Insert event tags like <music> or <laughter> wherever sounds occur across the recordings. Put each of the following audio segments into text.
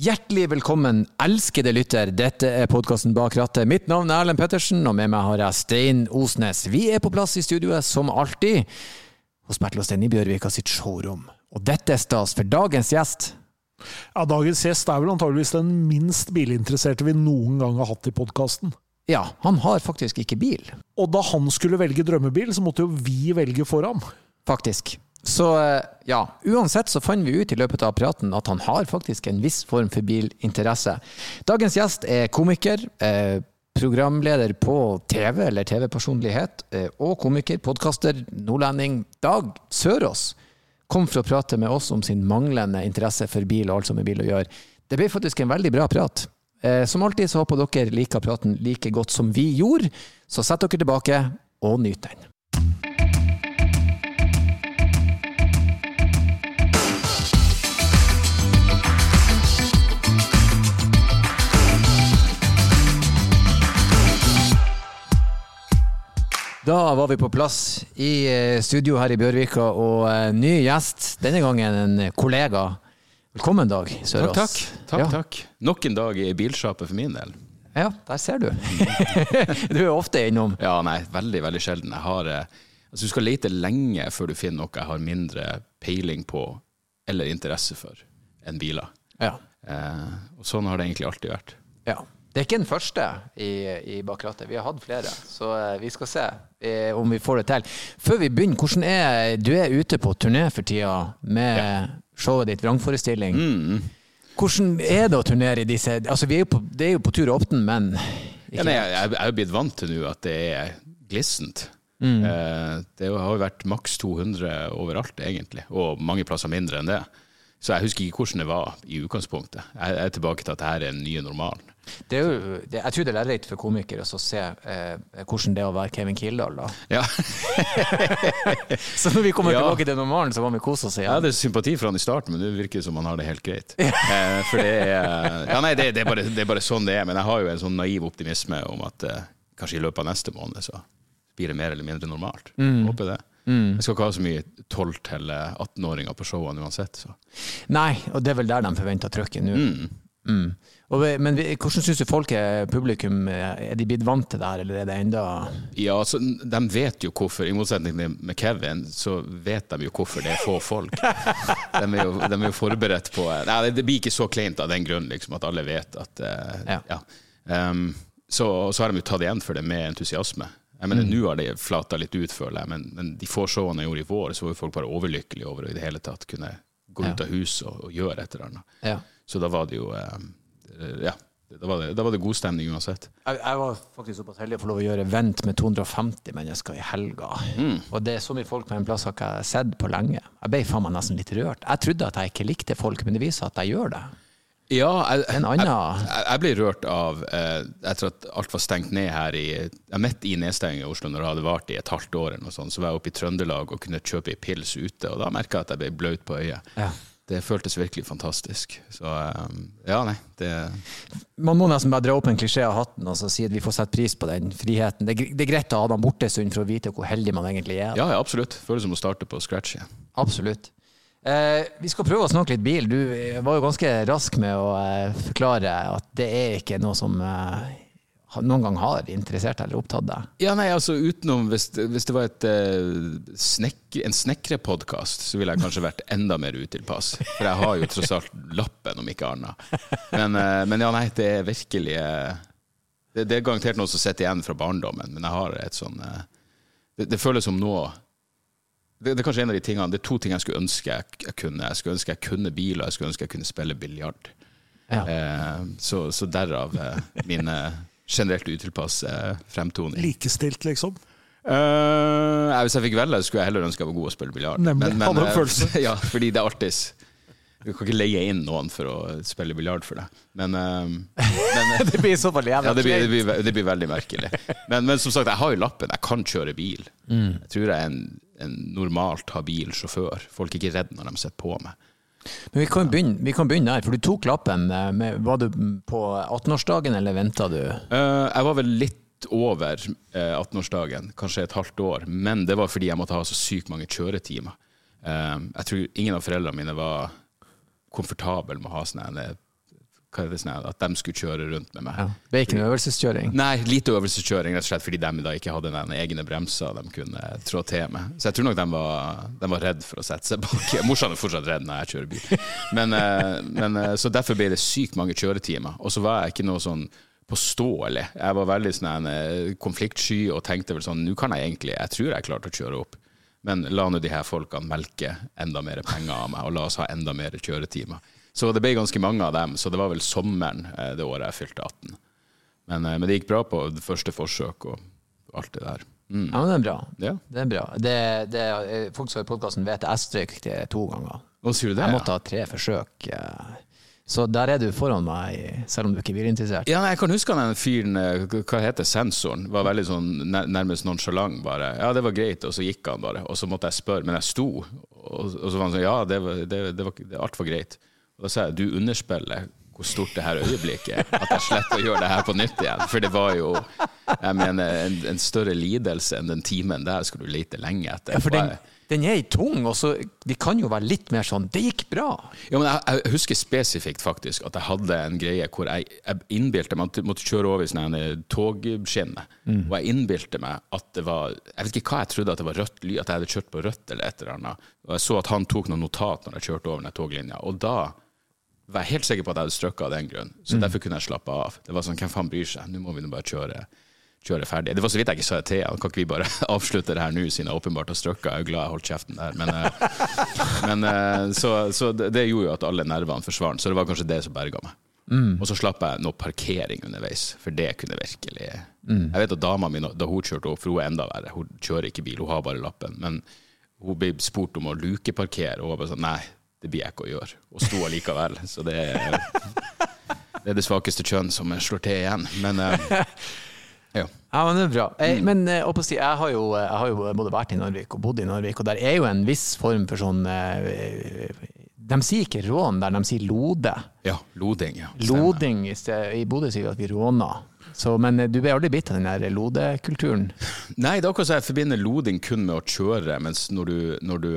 Hjertelig velkommen, elskede lytter. Dette er podkasten Bak rattet. Mitt navn er Erlend Pettersen, og med meg har jeg Stein Osnes. Vi er på plass i studioet som alltid hos Bertil og Stein i Bjørvika sitt showroom. Og dette er stas, for dagens gjest Ja, Dagens gjest er vel antageligvis den minst bilinteresserte vi noen gang har hatt i podkasten. Ja, han har faktisk ikke bil. Og da han skulle velge drømmebil, så måtte jo vi velge for ham. Faktisk. Så eh, ja, uansett så fant vi ut i løpet av praten at han har faktisk en viss form for bilinteresse. Dagens gjest er komiker, eh, programleder på TV, eller TV-personlighet, eh, og komiker, podkaster, nordlending. Dag Sørås kom for å prate med oss om sin manglende interesse for bil og alt som har bil å gjøre. Det ble faktisk en veldig bra prat. Som alltid så håper dere liker praten like godt som vi gjorde, så sett dere tilbake og nyt den. Da var vi på plass i eh, studio her i Bjørvika, og eh, ny gjest. Denne gangen en kollega. Velkommen, Dag Sørås. Takk, takk. takk, Ja. takk. Nok en dag i bilsjapet for min del. Ja, der ser du. <laughs> du er ofte innom. Ja, nei, veldig, veldig sjelden. Har eh, Altså, du skal lete lenge før du finner noe jeg har mindre peiling på eller interesse for enn biler. Ja. Eh, og sånn har det egentlig alltid vært. ja. Det er ikke den første i, i bakrattet. Vi har hatt flere, så eh, vi skal se eh, om vi får det til. Før vi begynner, hvordan er Du er ute på turné for tida med showet ditt Vrangforestilling. Mm. Hvordan er det å turnere i disse Altså, vi er jo på, det er jo på tur åpne, men Ja, nei, jeg, jeg er jo blitt vant til nå at det er glissent. Mm. Eh, det har jo vært maks 200 overalt, egentlig, og mange plasser mindre enn det. Så jeg husker ikke hvordan det var i utgangspunktet. Jeg jeg er tilbake til at dette er den nye normalen. Det er jo, det, jeg tror det er lærerikt for komikere å se eh, hvordan det er å være Kevin Kildahl. da. Ja. <laughs> Så når vi kommer Ja. tilbake til normalen, så må vi kose oss Jeg igjen. hadde sympati for han i starten, men det virker som han har det helt greit. Eh, for det er, ja, nei, det, det, er bare, det er bare sånn det er. Men jeg har jo en sånn naiv optimisme om at eh, kanskje i løpet av neste måned så blir det mer eller mindre normalt. Håper det. Jeg skal ikke ha så mye 12- til 18-åringer på showene uansett. Så. Nei, og det er vel der de forventer trykket nå. Mm. Vi- men vi, hvordan syns du folk er publikum? Er de blitt vant til det her, eller er det enda Ja, altså, De vet jo hvorfor, i motsetning til med Kevin, så vet de jo hvorfor det er få folk. De er jo, de er jo forberedt på Nei, det- blir ikke så kleint av den grunn, liksom, at alle vet at uh, Ja. ja. Um, så, så har de jo tatt igjen for det med entusiasme. Jeg mener, Nå har det flata litt ut, føler jeg, men, men de få showene jeg gjorde i vår, så var jo folk bare overlykkelige over å i det hele tatt kunne gå ut Ja. av huset og, og gjøre et eller annet. Ja. Så da var det jo eh, Ja, da var det, da var det god stemning uansett. Jeg, jeg var faktisk såpass heldig å få lov å gjøre vent med 250 mennesker i helga. Og det er så mye folk på en plass har ikke jeg sett på lenge. Jeg ble faen meg nesten litt rørt. Jeg trodde at jeg ikke likte folk, men det viser at jeg gjør det. Ja, jeg, En Jeg, jeg ble rørt av, eh, etter at alt var stengt ned her i jeg Midt i nedstengingen i Oslo, når det hadde vart i et halvt år, eller noe sånt, så var jeg oppe i Trøndelag og kunne kjøpe ei pils ute, og da merka jeg at jeg ble blaut på øyet. Ja. Det føltes virkelig fantastisk. Så eh, ja, nei, det Man må nesten bare dra opp en klisjé av hatten og så si at vi får sette pris på den friheten. Det, er det greit å ha dem borte en stund for å vite hvor heldig man egentlig er. Ja, ja, absolutt. Føles som å starte på scratch igjen. Absolutt. Eh, vi skal prøve å snakke litt bil. Du eh, var jo ganske rask med å eh, forklare at det er ikke noe som eh, noen gang har interessert deg eller opptatt deg. Ja, nei, altså utenom Hvis, hvis det var et, eh, snekk, en snekrepodkast, så ville jeg kanskje vært enda mer utilpass. For jeg har jo tross alt lappen, om ikke annet. Men, eh, men ja, nei, det er virkelig eh, det, det er garantert noe som sitter igjen fra barndommen, men jeg har et sånn det, det føles som nå det, det er kanskje en av de tingene Det er to ting jeg skulle ønske jeg, jeg kunne. Jeg skulle ønske jeg kunne bil, og jeg skulle ønske jeg kunne spille biljard. Ja. Eh, så, så derav min eh, generelt utilpass eh, fremtoning. Likestilt, liksom. Eh, hvis jeg fikk velge, skulle jeg heller ønske jeg var god å spille biljard. Nemlig. Hadde en eh, følelse. <laughs> Ja, fordi det er artig. Du kan ikke leie inn noen for å spille biljard for deg. Men, uh, men <laughs> det blir så jævlig ja, det, blir, det, blir, det blir veldig merkelig. Men, men som sagt, jeg har jo lappen. Jeg kan kjøre bil. Jeg tror jeg er en, en normalt habil sjåfør. Folk er ikke redd når de sitter på meg. Men vi kan, begynne, vi kan begynne der, for du tok lappen. eh, Med, var du på 18-årsdagen, eller venta du? Uh, jeg var vel litt over eh, 18-årsdagen, kanskje et halvt år, men det var fordi jeg måtte ha så sykt mange kjøretimer. Eh, jeg tror ingen av foreldrene mine var komfortable med å ha sånn eh, hva er det sånn, at de skulle kjøre rundt med meg. Ja. Det er ikke noe øvelseskjøring? Nei, lite øvelseskjøring, rett og slett fordi de da ikke hadde den egne bremser de kunne trå til med. Så jeg tror nok de var, de var redd for å sette seg bak. <laughs> Morsan er fortsatt redd når jeg kjører bil. Men, eh, men, eh, så derfor ble det sykt mange kjøretimer. Og så var jeg ikke noe sånn påståelig. Jeg var veldig sånn en konfliktsky og tenkte vel sånn Nå kan jeg egentlig Jeg tror jeg klarte å kjøre opp. Men la nå de her folkene melke enda mer penger av meg, og la oss ha enda mer kjøretimer. Så det ble ganske mange av dem, så det var vel sommeren det året jeg fylte 18. Men, men det gikk bra på det første forsøk og alt det der. Mm. Ja, men det er bra. Ja. Det er bra. Det, det, folk som i podkasten vet jeg strøk det to ganger. Hva sier du det? Jeg måtte ha tre forsøk. Så der er du foran meg, selv om du ikke er bilinteressert. Ja, jeg kan huske den fyren, hva heter sensoren, var veldig sånn nærmest nonsjalant bare. Ja, det var greit, og så gikk han bare. Og så måtte jeg spørre, men jeg sto. Og, så var han sånn, ja, det var, det, det var, alt var greit. Og da sa jeg, du underspiller hvor stort det her øyeblikket er. At jeg sletter å gjøre det her på nytt igjen. For det var jo jeg mener, en, en større lidelse enn den timen der skulle du lete lenge etter. Ja, for den, den er tung, og så de kan jo være litt mer sånn 'det gikk bra'. Ja, men jeg, jeg husker spesifikt faktisk at jeg hadde en greie hvor jeg, jeg innbilte meg at måtte kjøre over i sånne togskinner. Mm. Og jeg innbilte meg at det var Jeg vet ikke hva jeg trodde at det var rødt lyd, at jeg hadde kjørt på rødt eller et eller annet. Og jeg så at han tok noen notat når jeg kjørte over den toglinja. Og da var jeg helt sikker på at jeg hadde strøkket av den grunn. Så mm. derfor kunne jeg slappe av. Det var sånn, Hvem faen bryr seg? Nå må vi nå bare kjøre kjøre ferdig. Det var så vidt jeg ikke sa det til Kan ikke vi bare <laughs> avslutte det her nå, siden jeg åpenbart har strøkket? Jeg er glad jeg holdt kjeften der. Men, men så, så, det gjorde jo at alle nervene forsvant, så det var kanskje det som berga meg. Mm. Og så slapp jeg noe parkering underveis, for det kunne virkelig mm. Jeg vet at dama mi, da hun kjørte opp, for hun er enda verre, hun kjører ikke bil, hun har bare lappen, men hun ble spurt om å lukeparkere, og hun var bare sånn Nei, det blir jeg ikke å gjøre. Og sto allikevel. Så det er, det er det svakeste kjønn som slår til igjen. Men <laughs> ja. ja, men det er bra. Jeg, mm. men si, jeg, har jo, jeg, har jo, både vært i Narvik og bodd i Narvik, og der er jo en viss form for sånn De sier ikke rån der, de sier lode. Ja, loding. ja. Loding, I Bodø sier vi at vi råner. Så, men du ble aldri bitt av den der lodekulturen? <laughs> Nei, det er akkurat så jeg forbinder loding kun med å kjøre, mens når du, når du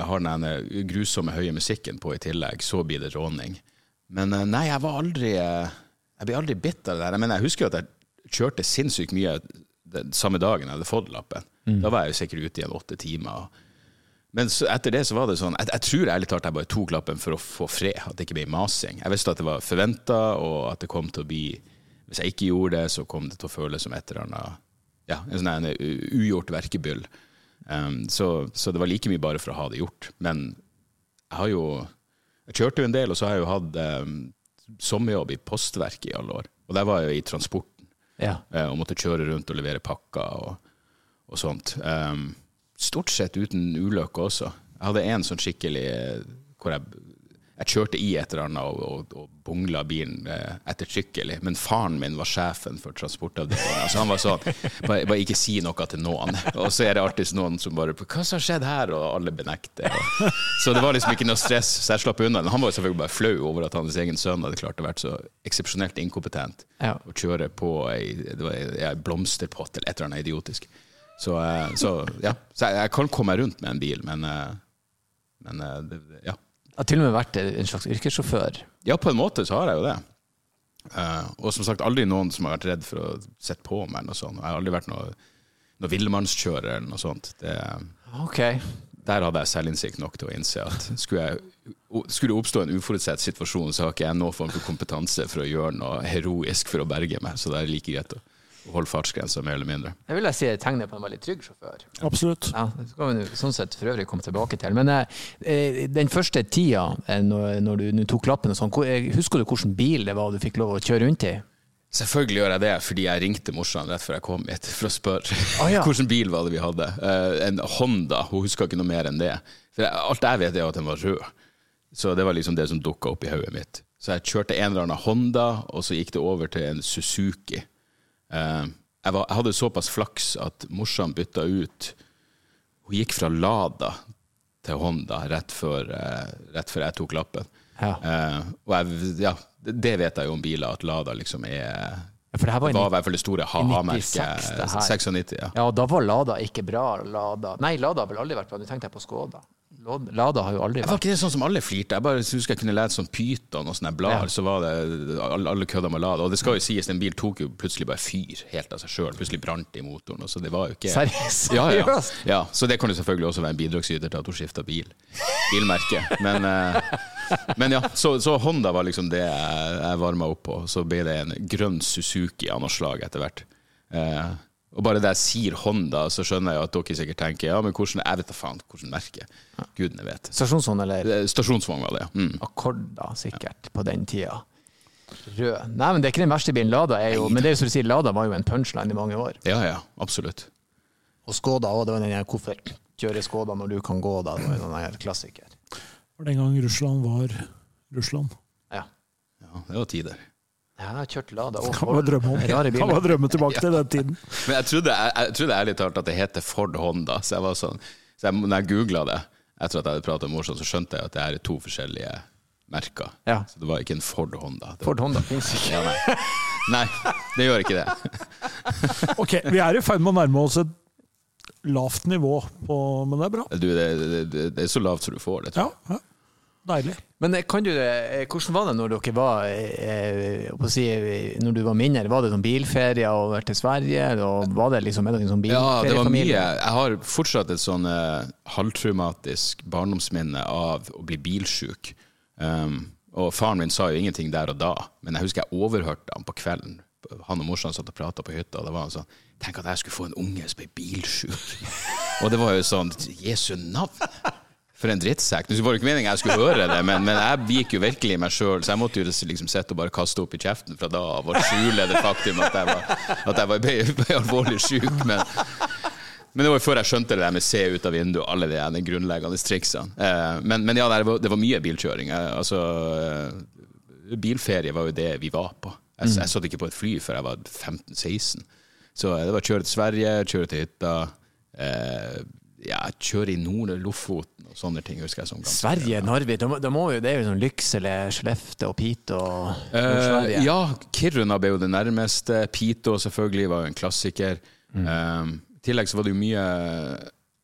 har den grusomme høye musikken på i tillegg, så blir det råning. Men nei, jeg var aldri Jeg ble aldri bitt av det der. Men jeg husker jo at jeg kjørte sinnssykt mye den samme dagen jeg hadde fått lappen. Mm. Da var jeg jo sikkert ute igjen åtte timer. Men etter det så var det sånn Jeg, jeg tror ærlig talt jeg bare tok lappen for å få fred, at det ikke ble masing. Jeg visste at det var forventa, og at det kom til å bli Hvis jeg ikke gjorde det, så kom det til å føles som et eller annet Ja, en sånn ugjort verkebyll. Um, så, så, det var like mye bare for å ha det gjort. Men jeg har jo Jeg kjørte jo en del, og så har jeg jo hatt um, sommerjobb i Postverket i alle år. Og der var jeg jo i transporten ja. Eh, og måtte kjøre rundt og levere pakker og, og sånt. Um, stort sett uten ulykker også. Jeg hadde en sånn skikkelig eh, hvor jeg jeg kjørte i et eller annet og, og, og bongla bilen eh, ettertrykkelig. Men faren min var sjefen for transportavdelingen. Så han var sånn bare, bare, ikke si noe til noen. Og så er det alltid noen som bare 'Hva som har skjedd her?' Og alle benekter. Og, så det var liksom ikke noe stress, så jeg slapp unna. Han var selvfølgelig bare flau over at hans egen sønn hadde klart å være så eksepsjonelt inkompetent ja. å kjøre på ei, ei blomsterpott eller et eller annet idiotisk. Så, eh, så ja. Så jeg, jeg, kan komme meg rundt med en bil, men, eh, men det, ja. Har til og med vært en slags yrkessjåfør. Ja, på en måte så har jeg jo det. Uh, og som sagt, aldri noen som har vært redd for å sette på meg. Noe sånt. Jeg har aldri vært noe, noe villmannskjører eller noe sånt. Det, okay. Der hadde jeg selvinnsikt nok til å innse at skulle, jeg, skulle det oppstå en uforutsett situasjon, så har ikke jeg noen form for kompetanse for å gjøre noe heroisk for å berge meg. Så det er like greit å holde fartsgrensa, mer eller mindre. Jeg vil jeg si er tegnet på en veldig trygg sjåfør. Absolutt. Ja, Det skal vi sånn sett for øvrig komme tilbake til. Men eh, den første tida, eh, når, når du tok lappen og sånn, eh, husker du hvilken bil det var du fikk lov å kjøre rundt i? Selvfølgelig gjør jeg det, fordi jeg ringte morsan rett før jeg kom hit for å spørre <laughs> ah, ja. hvilken bil var det vi hadde. Eh, en Honda, hun huska ikke noe mer enn det. For jeg, Alt jeg vet, er at den var rød. Så det var liksom det som dukka opp i hodet mitt. Så jeg kjørte en eller annen Honda, og så gikk det over til en Suzuki. Uh, jeg, var, jeg, hadde såpass flaks at morsan bytta ut Hun gikk fra Lada til Honda rett før, uh, rett før jeg tok lappen. Ja. Uh, og jeg, ja, det vet jeg jo om biler, at Lada liksom er for det, var det var i hvert fall det store ha-ha-merket. 96, ja. ja, da var Lada ikke bra. Lada. Nei, Lada har vel aldri vært bra. Nå tenkte jeg på Skoda. Lada har jo aldri vært Var ikke det sånn som alle flirte? Jeg bare husker jeg kunne lese sånn Pyton og sånne blader, Ja. så var det alle, alle kødda med Lada. Og det skal jo sies, den bil tok jo plutselig bare fyr helt av seg sjøl. Plutselig brant det i motoren. Så det var jo ikke Seriøst? Ja, ja. Ja, så det kan jo selvfølgelig også være en bidragsyter til at hun skifta bil. Bilmerke. Men, eh, men ja, så, så Honda var liksom det jeg, jeg varma opp på. Så ble det en grønn Suzuki av noe slag etter hvert. Eh, og bare det jeg sier Honda, så skjønner jeg at dere sikkert tenker ja, men hvordan, jeg vet da faen hvordan merke. Gudene vet. Stasjonsvogn eller Eh, Stasjonsvogn var det, ja. Mm. Akkorda, sikkert, på den tida. Rød. Nei, men det er ikke den verste bilen. Lada er jo Men det er jo som du sier, Lada var jo en punchline i mange år. Ja, ja, absolutt. Og Skoda òg. Det var den der hvorfor kjøre Skoda når du kan gå, da. Det var en en klassiker. Den gang Russland var Russland. Ja. Ja, det var tider. Jeg har kjørt Lada og Kan man drømme om. <laughs> Kan man drømme tilbake til den tiden. <laughs> Men jeg trodde, jeg, jeg trodde ærlig talt at det heter Ford Honda, så jeg var sånn så jeg, når jeg googla det etter at jeg hadde pratet med morsomt, så skjønte jeg at det her er to forskjellige merker. Ja. Så det var ikke en Ford Honda. Det, Ford Honda fins ikke. ja, nei. nei, det gjør ikke det. <laughs> Ok, vi er i ferd med å nærme oss et lavt nivå, på, men det er bra. Du, det, det, det, det er så lavt som du får det. Tror jeg. ja. Deilig. Men eh, kan du, eh, hvordan var det når dere var eh, å si, Når du var mindre, var det sånn bilferie og vært til Sverige? Og var det liksom, en sånn bilferiefamilie? Ja, det var mye. Jeg har fortsatt et sånn halvtraumatisk barndomsminne av å bli bilsjuk. Um, og faren min sa jo ingenting der og da, men jeg husker jeg overhørte han på kvelden. Han og morsan satt og prata på hytta, og det var han sånn Tenk at jeg skulle få en unge som ble bilsjuk. <laughs> og det var jo sånn Jesu navn! For en drittsekk. Det var ikke meningen jeg skulle høre det, men, men jeg gikk jo virkelig i meg sjøl, så jeg måtte jo liksom sitte og bare kaste opp i kjeften fra da av og skjule det faktum at jeg var, at jeg var ble, ble alvorlig sjuk. Men, men det var jo før jeg skjønte det der med se ut av vinduet og alle de de grunnleggende triksene. Eh, men, men ja, det var, det var mye bilkjøring. Altså, eh, bilferie var jo det vi var på. Jeg, jeg satt ikke på et fly før jeg var 15-16. Så eh, det var kjøre til Sverige, kjøre til hytta. Eh, ja, kjøre i Nord- Lofoten og sånne ting, husker jeg som ganske Sverige, Narvik, da må, da må jo, det er jo sånn Lyksele, Skellefte og Pito. og Eh, ja, Kiruna ble jo det nærmeste. Pito selvfølgelig var jo en klassiker. Eh, I tillegg så var det jo mye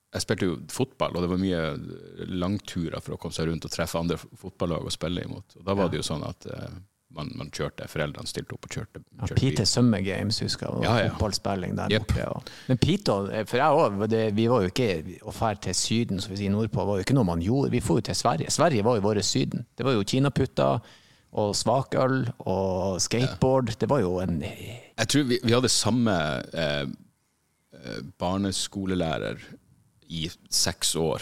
Jeg spilte jo fotball, og det var mye langturer for å komme seg rundt og treffe andre fotballag å spille imot. Og da var det jo sånn at eh, man, man kjørte, foreldrene stilte opp og kjørte. Kjørte ja, Pite Summer Games, husker jeg, og Ja, ja. fotballspilling der yep. borte. Og. Men Piteå, eh, for jeg òg, vi var jo ikke å dra til Syden, som vi sier nordpå, var jo ikke noe man gjorde. Vi dro jo til Sverige. Sverige var jo våre Syden. Det var jo kinaputter og svakøl og skateboard. Det var jo en Jeg tror vi, vi hadde samme eh, eh, barneskolelærer i seks år,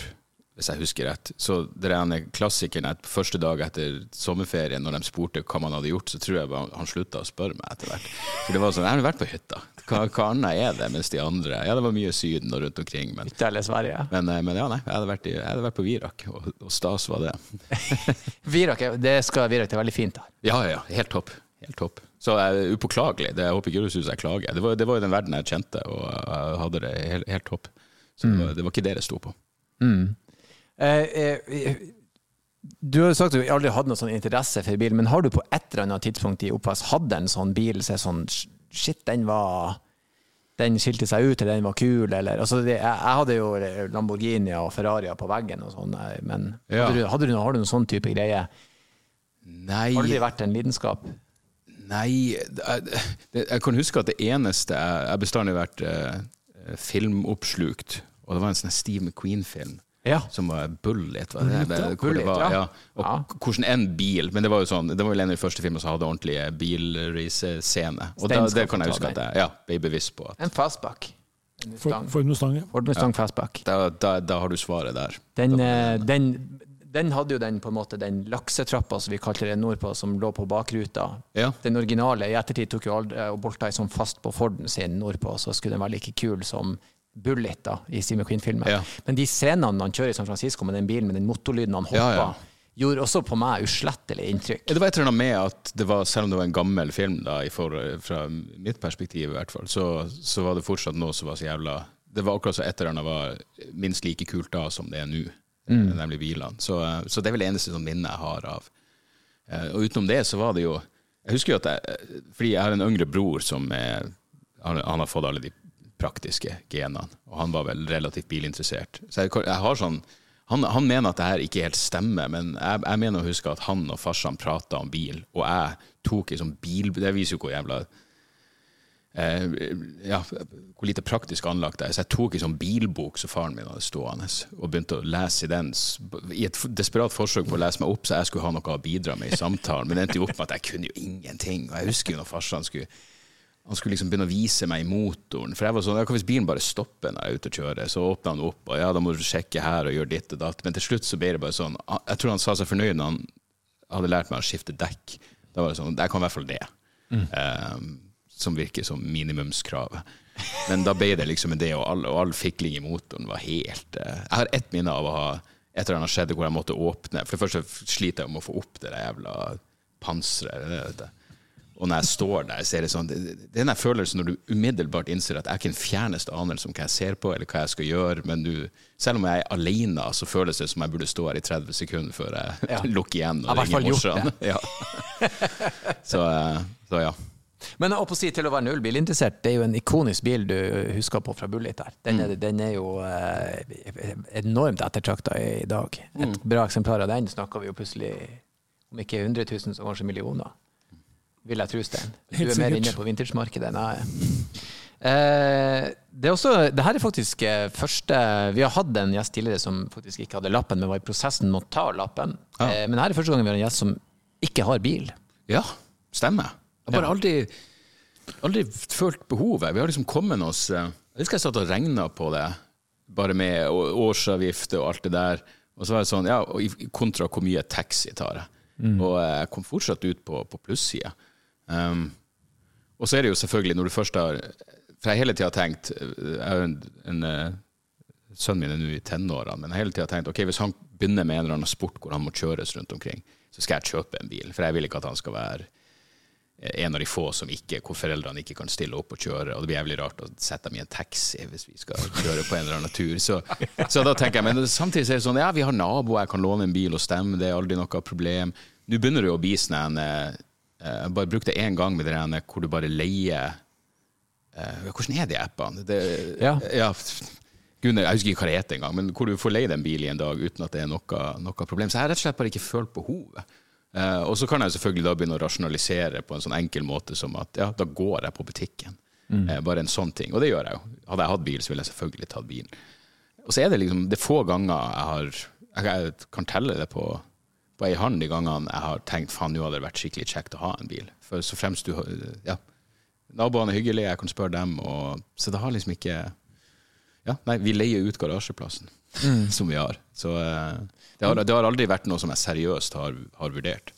hvis jeg husker rett. Så det er en klassikeren at første dag etter sommerferien, når de spurte hva man hadde gjort, så tror jeg bare han slutta å spørre meg etter hvert. For det var sånn, jeg har vært på hytta. Hva, hva annet er det? Mens de andre Ja, det var mye Syden og rundt omkring, men, Sverige. men, eh, men ja, nei. Jeg hadde vært, i, jeg hadde vært på Virak, og, og stas var det. <laughs> Virak, det skal Virak det er veldig fint der. Ja, ja, helt topp. Helt topp. Så eh, upåklagelig. Det, jeg håper ikke du syns jeg klager. Det var, det var jo den verden jeg kjente, og jeg hadde det helt, helt topp. Så det, var, det var ikke det det sto på. Eh, du har sagt at du aldri hadde noen sånn interesse for bil, men har du på et eller annet tidspunkt i oppvekst hatt en sånn bil som er sånn Shit, den var Den skilte seg ut, eller den var kul, eller altså det, jeg, jeg hadde jo Lamborghini og Ferrarier på veggen og sånn, eh, men Ja. hadde du, hadde du, har du noen sånn type greie? Nei, Aldri vært en lidenskap? nei det, det, Jeg kan huske at det eneste Jeg jeg har bestandig vært eh, filmoppslukt, og det var en sånn Steve McQueen-film. Ja. Som var Bullet, var det? Bullet. Hvor det var, ja. ja. Og Ja. hvordan en bil Men det var jo sånn Det var vel en av de første filmene som hadde ordentlige bilreisescene. Og da, det kan jeg huske at jeg ja, ble bevisst på. At En fastback. Ford, For, Mustang. for Mustang, ja. Fastback. da, da, da har du svaret der. Den, eh, den, den hadde jo den på en måte den laksetrappa som vi kalte det nordpå, som lå på bakruta. Ja. Den originale i ettertid tok jo aldri og bolta sånn fast på Forden sin nordpå, så skulle den være like kul som Bullet da, i Steve McQueen-filmen. Ja. Men de scenene han kjører i San Francisco med den bilen med den motorlyden han hopper Ja, ja. gjorde også på meg uslettelig inntrykk. Det var et eller annet med at det var, selv om det var en gammel film, da, i for, fra mitt perspektiv i hvert fall, så, så var det fortsatt noe som var så jævla Det var akkurat så et eller annet var minst like kult da som det er nå, nemlig bilene. Så, så det er vel det eneste sånn minnet jeg har av. Eh, Og utenom det så var det jo Jeg husker jo at jeg Fordi jeg har en yngre bror som er Han, han har fått alle de praktiske genene, og han var vel relativt bilinteressert. Så jeg, jeg har sånn han, han mener at det her ikke helt stemmer, men jeg, jeg mener å huske at han og farsan prata om bil, og jeg tok ei sånn bil... Det viser jo hvor jævla eh, ja, hvor lite praktisk anlagt det er. Så jeg tok en sånn bilbok som faren min hadde stående, og begynte å lese i den i et desperat forsøk på å lese meg opp, så jeg skulle ha noe å bidra med i samtalen. Men det endte jo opp med at jeg kunne jo ingenting. Og jeg husker jo når farsan skulle han skulle liksom begynne å vise meg motoren. For jeg var sånn, ja, Hvis bilen bare stopper når jeg er ute og kjører, så åpner han opp, og ja, da må du sjekke her og gjøre ditt og datt. Men til slutt så ble det bare sånn Jeg tror han sa seg fornøyd når han hadde lært meg å skifte dekk. Da var det sånn Jeg kan i hvert fall det. Mm. Um, som virker som minimumskravet. Men da ble det liksom det, og all, og all fikling i motoren var helt uh, Jeg har ett minne av å ha et eller annet skjedde hvor jeg måtte åpne. For det første sliter jeg med å få opp det der jævla panseret. Og når jeg står der, så er det sånn Det, det er den følelsen når du umiddelbart innser at jeg ikke har en fjerneste anelse om hva jeg ser på, eller hva jeg skal gjøre, men du, selv om jeg er alene, så føles det som jeg burde stå her i 30 sekunder før jeg ja. <laughs> lukker igjen og ringer morsan. Ja. så, eh, så, ja. Men å si, til å være nullbilinteressert, det er jo en ikonisk bil du husker på fra Bullit der. Den er, mm. den er jo eh, enormt ettertrakta i dag. Et mm. bra eksemplar av den snakker vi jo plutselig om ikke 100 000, så kanskje millioner vil jeg tro, Stein. Du er mer inne på vintagemarkedet enn jeg er. Eh, det, er også, det her er faktisk eh, første Vi har hatt en gjest tidligere som faktisk ikke hadde lappen, men var i prosessen med å ta lappen. Ja. Eh, men her er første gang vi har en gjest som ikke har bil. Ja, stemmer. Jeg har bare aldri, aldri følt behovet. Vi har liksom kommet oss Jeg husker jeg satt og regna på det, bare med årsavgift og alt det der. Og så var det sånn, ja, kontra hvor mye taxi tar jeg. Mm. Og jeg kom fortsatt ut på, på plussida. Um, og så er det jo selvfølgelig, når du først har For jeg har hele tida tenkt Jeg har en, en, eh, Sønnen min er nå i tenårene, men jeg har hele tida tenkt ok, hvis han begynner med en eller annen sport hvor han må kjøres rundt omkring, så skal jeg kjøpe en bil. For jeg vil ikke at han skal være en av de få som ikke, hvor foreldrene ikke kan stille opp og kjøre. Og det blir jævlig rart å sette dem i en taxi hvis vi skal kjøre på en eller annen tur. Så, så da tenker jeg, men samtidig er det sånn, ja, vi har naboer, jeg kan låne en bil og stemme, det er aldri noe problem. Nå begynner det jo å bli sånn eh, jeg eh, bare brukte én gang med det der hvor du bare leier uh, Hvordan er de appene? Det, ja. ja Gud, jeg husker ikke hva det heter engang, men hvor du får leid en bil i en dag uten at det er noe, noe problem. Så jeg har rett og slett bare ikke følt behovet. Uh, og så kan jeg selvfølgelig da begynne å rasjonalisere på en sånn enkel måte som at ja, da går jeg på butikken. Mm. Uh, bare en sånn ting. Og det gjør jeg jo. Hadde jeg hatt bil, så ville jeg selvfølgelig tatt bilen. Og så er det liksom det er få ganger jeg har Jeg kan telle det på på ei hånd de gangene jeg har tenkt faen, nå hadde det vært skikkelig kjekt å ha en bil. For så fremst du Ja. Naboene er hyggelige, jeg kan spørre dem. Og, så det har liksom ikke Ja, nei, vi leier ut garasjeplassen mm. <laughs> som vi har. Så uh, det, har, det, har, aldri vært noe som jeg seriøst har, har vurdert.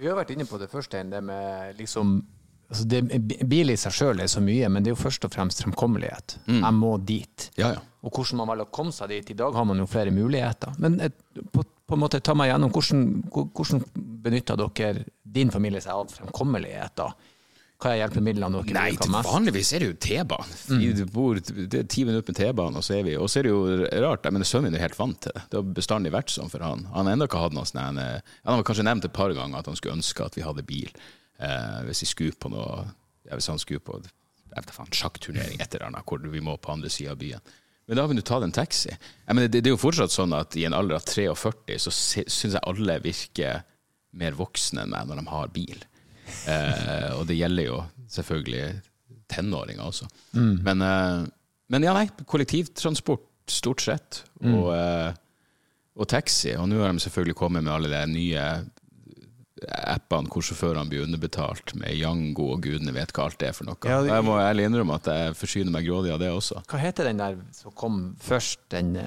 Vi har vært inne på det første, det med liksom altså det, Bil i seg sjøl er så mye, men det er jo først og fremst fremkommelighet. Mm. Jeg må dit. Ja, ja. Og hvordan man velger å komme seg dit. I dag har man jo flere muligheter. Men et, på, på, en måte ta meg gjennom hvordan, hvordan benytter dere din familie seg av fremkommelighet? da? Hva er hjelpemidlene dere Nei, bruker mest? Vanligvis er det jo T-banen. Mm. Det er ti minutter med T-banen, og så er vi Og så er det jo rart, men sønnen min er helt vant til det. Det har bestandig vært sånn for han. Han har ennå ikke hatt noe sånn Han har kanskje nevnt et par ganger at han skulle ønske at vi hadde bil. Eh, hvis vi skulle på noe ja, Hvis han skulle på sjakkturnering et eller annet, hvor vi må på andre sida av byen. Men da vil du ta en taxi. Mener, det, det, er jo fortsatt sånn at i en alder av 43 så syns jeg alle virker mer voksne enn meg når de har bil. Eh, og det gjelder jo selvfølgelig tenåringer også. Mm. Men, eh, men, ja, nei, kollektivtransport stort sett. Mm. Og, eh, og taxi. Og nå har de selvfølgelig kommet med alle de nye appene hvor sjåførene blir underbetalt med Yango og gudene vet hva alt det er for noe. Ja, det, jeg må ærlig innrømme at jeg forsyner meg grådig av det også. Hva heter den der som kom først? Den uh,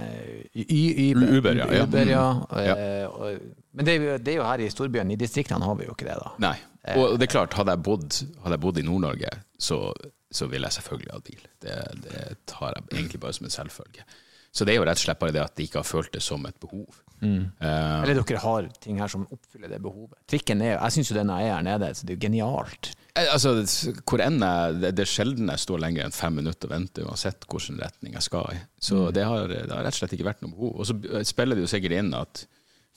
Uber, ja. Uber, ja. ja. Uh, men det er, jo, det er, jo, her i storbyen. I distriktene har vi jo ikke det, da. Nei. Og det er klart, hadde jeg bodd, hadde jeg bodd i Nord-Norge, så, så ville jeg selvfølgelig hatt bil. Det, det tar jeg egentlig bare som en selvfølge. Så det er jo rett og slett bare det at de ikke har følt det som et behov. Mm. Uh, Eller dere har ting her som oppfyller det behovet. Trikken er, Jeg syns jo den er her nede, så det er jo genialt. Eh, altså, hvor enn jeg, det, det er sjelden jeg står lenger enn fem minutter og venter, uansett hvilken retning jeg skal i. Så mm. det, har, det, har, rett og slett ikke vært noe behov. Og så spiller det jo sikkert inn at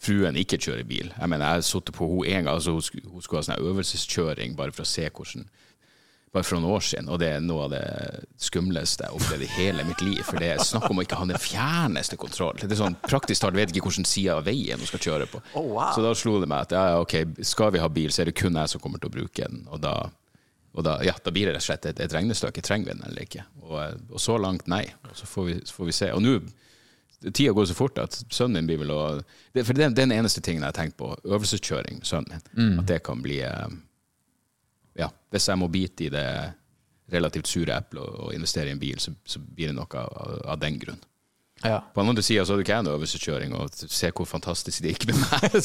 fruen ikke kjører bil. Jeg mener, jeg har sittet på henne en gang, altså hun, hun skulle ha sånn øvelseskjøring bare for å se hvordan bare for noen år siden, og det er noe av det skumleste jeg har opplevd i hele mitt liv. For det er snakk om å ikke ha den fjerneste kontroll. Det er sånn Praktisk talt vet ikke hvilken side av veien du skal kjøre på. Oh, wow. Så da slo det meg at ja, ok, skal vi ha bil, så er det kun jeg som kommer til å bruke den. Og da, og da, ja, da blir det rett og slett et, et regnestykke. Trenger vi den eller ikke? Og, og så langt, nei. Og så får vi, så får vi se. Og nå Tida går så fort at sønnen min blir vel å For det er den eneste tingen jeg har tenkt på. Øvelseskjøring med sønnen min. At det kan bli eh, Ja, hvis jeg må bite i det relativt sure eplet og, investere i en bil, så, så blir det noe av, av den grunn. Ja. På den andre sida så ikke jeg øvelseskjøring, og se hvor fantastisk det gikk med meg. <laughs>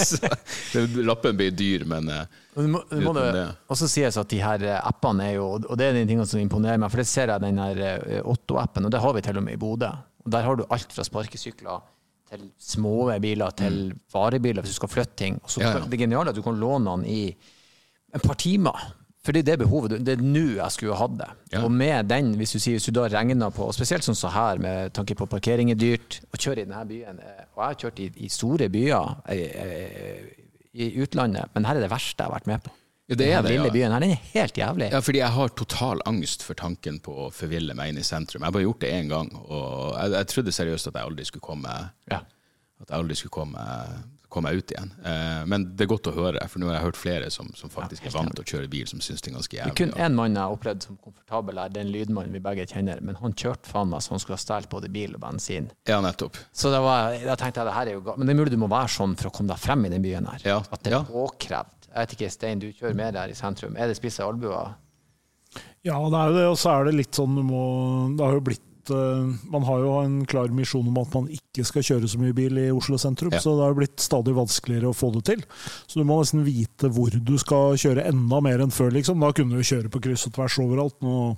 Så, lappen blir dyr, men Du må, du må det også sies at de her eh, appene er jo Og det er de tingene som imponerer meg, for det ser jeg den her eh, Otto-appen, og det har vi til og med i Bodø. Og Der har du alt fra sparkesykler til små biler til varebiler hvis du skal flytte ting. Og så Mm. Ja, ja. Det geniale er at du kan låne den i et par timer. For det behovet. Det er nå jeg skulle hatt det. Ja. Og med den, hvis du sier hvis du da regner på, og spesielt sånn som her, med tanke på parkering er dyrt, å kjøre i denne byen Og jeg har kjørt i, i store byer eh, eh, i utlandet, men her er det verste jeg har vært med på. Ja, det er det, lille ja. byen her, den er helt jævlig. Ja, fordi jeg har total angst for tanken på å forville meg inn i sentrum. Jeg har bare gjort det én gang, og jeg, jeg trodde seriøst at jeg aldri skulle komme Ja. At jeg aldri skulle komme, komme meg ut igjen. Eh, men det er godt å høre, for nå har jeg hørt flere som, som faktisk er vant til å kjøre bil, som syns det er ganske Det er jævlig. kun én mann jeg har opplevd som komfortabel her, det er en lydmann vi begge kjenner, men han kjørte faen meg så han skulle ha stjålet både bil og bensin. Ja, nettopp. Så det var, da tenkte jeg det her er jo galt. Men det er mulig du må være sånn for å komme deg frem i den byen her. Ja, At det er ja. påkrevd. Jeg vet ikke, Stein, du kjører mer der i sentrum. Er det spisse albuer? Ja, det er jo det, og så er det litt sånn du må Det har jo blitt eh, Man har jo en klar misjon om at man ikke skal kjøre så mye bil i Oslo sentrum, Ja. så det har blitt stadig vanskeligere å få det til. Så du må nesten vite hvor du skal kjøre enda mer enn før, liksom. Da kunne du kjøre på kryss og tvers overalt. Nå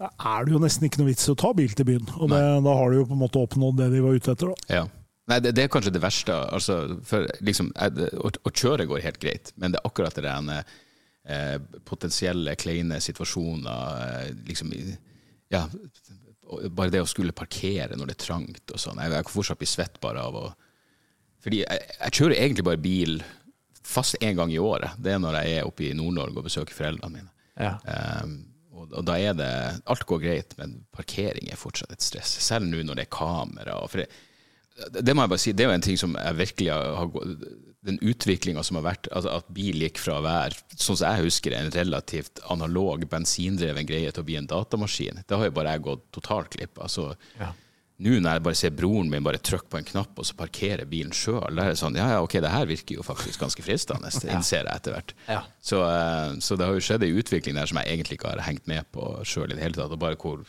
er det jo nesten ikke noe vits i å ta bil til byen, og det, da har du jo på en måte oppnådd det de var ute etter. da. Ja. Nei, det, det er kanskje det verste. Altså, for liksom, å, å kjøre går helt greit, men det er akkurat det der eh, potensielle kleine situasjoner eh, liksom, ja, Bare det å skulle parkere når det er trangt og sånn. Jeg, jeg kan fortsatt bli svett bare av å Fordi jeg, jeg kjører egentlig bare bil fast én gang i året. Det er når jeg er oppe i Nord-Norge og besøker foreldrene mine. Ja. Um, og, og da er det Alt går greit, men parkering er fortsatt et stress. Selv nå når det er kamera. For det, det må jeg bare si, det er jo en ting som jeg virkelig har, har gått- Den utviklinga som har vært, altså at bil gikk fra å være, sånn som jeg husker det, en relativt analog, bensindreven greie til å bli en datamaskin. Det har jo bare jeg gått totalt glipp av. Altså, Ja. nå når jeg bare ser broren min bare trykke på en knapp, og så parkerer bilen sjøl, da er det sånn Ja, ja, ok, det her virker jo faktisk ganske fristende, <laughs> det innser jeg etter hvert. Ja. Så, eh, så det har jo skjedd ei utvikling der som jeg egentlig ikke har hengt med på sjøl i det hele tatt. Og bare hvor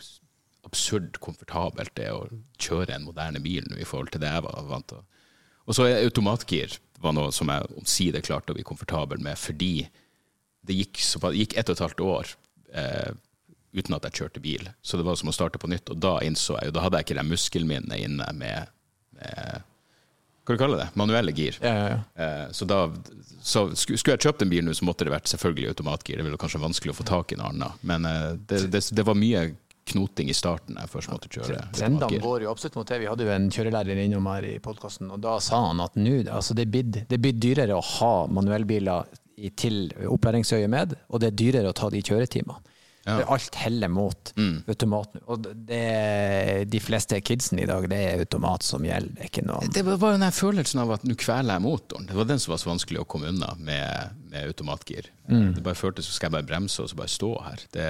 absurd komfortabelt det er å kjøre en moderne bil nå i forhold til det jeg var vant til. Og så er automatgir var noe som jeg omsider klarte å bli komfortabel med, fordi det gikk, så, gikk ett og et halvt år eh, uten at jeg kjørte bil. Så det var som å starte på nytt. Og da innså jeg jo, da hadde jeg ikke de muskelminnene inne med, med Hva du kaller det? Manuelle gir. Ja, ja, ja. Eh, Så da så Skulle jeg kjøpt en bil nå, så måtte det vært selvfølgelig automatgir. Det ville kanskje vanskelig å få tak i en annen. Men eh, det, det, det var mye knoting i starten jeg først måtte kjøre Trendene går jo absolutt mot det. Vi hadde jo en kjørelærer innom her i podkasten, og da sa han at nå altså det er blitt- det er dyrere å ha manuellbiler i- til opplæringsøyemed, og det er dyrere å ta de kjøretimene. Ja. Alt heller mot automat. Og det, de fleste kidsen i dag, det er automat som gjelder. Det ikke noe Det var den følelsen av at nå kveler jeg motoren. Det var den som var så vanskelig å komme unna med, med automatgir. Det bare føltes som skal jeg bare bremse og så bare stå her. Det,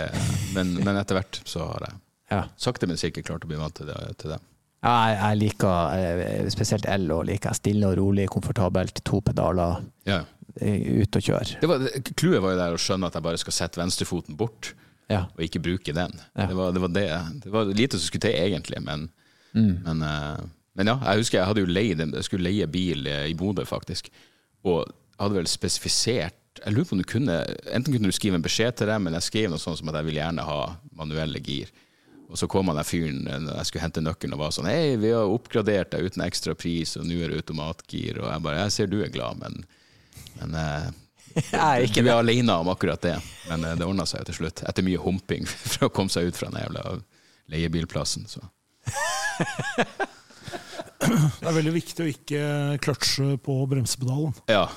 men, men etter hvert så har jeg ja. sakte, men sikkert klart å bli vant til det. Til det. Ja, Jeg, liker eh, spesielt L og liker stille og rolig, komfortabelt, to pedaler, Ja. eh, ut og kjøre. Kluet Clouet var jo der å skjønne at jeg bare skal sette venstrefoten bort. Ja. og ikke bruke den. Ja. Det, var, det, var det. det var lite som skulle til, egentlig, men, Mm. men, eh, men ja. Jeg husker jeg hadde jo leid, jeg skulle leie bil eh, i Bodø, faktisk. Og hadde vel spesifisert Jeg lurer på om du kunne Enten kunne du skrive en beskjed til dem, men jeg skrev noe sånt som at jeg vil gjerne ha manuelle gir. Og så kom han der fyren jeg skulle hente nøkkelen og var sånn Hei, vi har oppgradert deg uten ekstra pris, og nå er det automatgir. Og jeg bare Jeg ser du er glad, men, men eh, <laughs> Jeg er ikke du det. er alene om akkurat det, men eh, det ordna seg jo til slutt. Etter mye humping <laughs> for å komme seg ut fra den jævla leiebilplassen. Så. Det er veldig viktig å ikke kløtsje på bremsepedalen. Ja.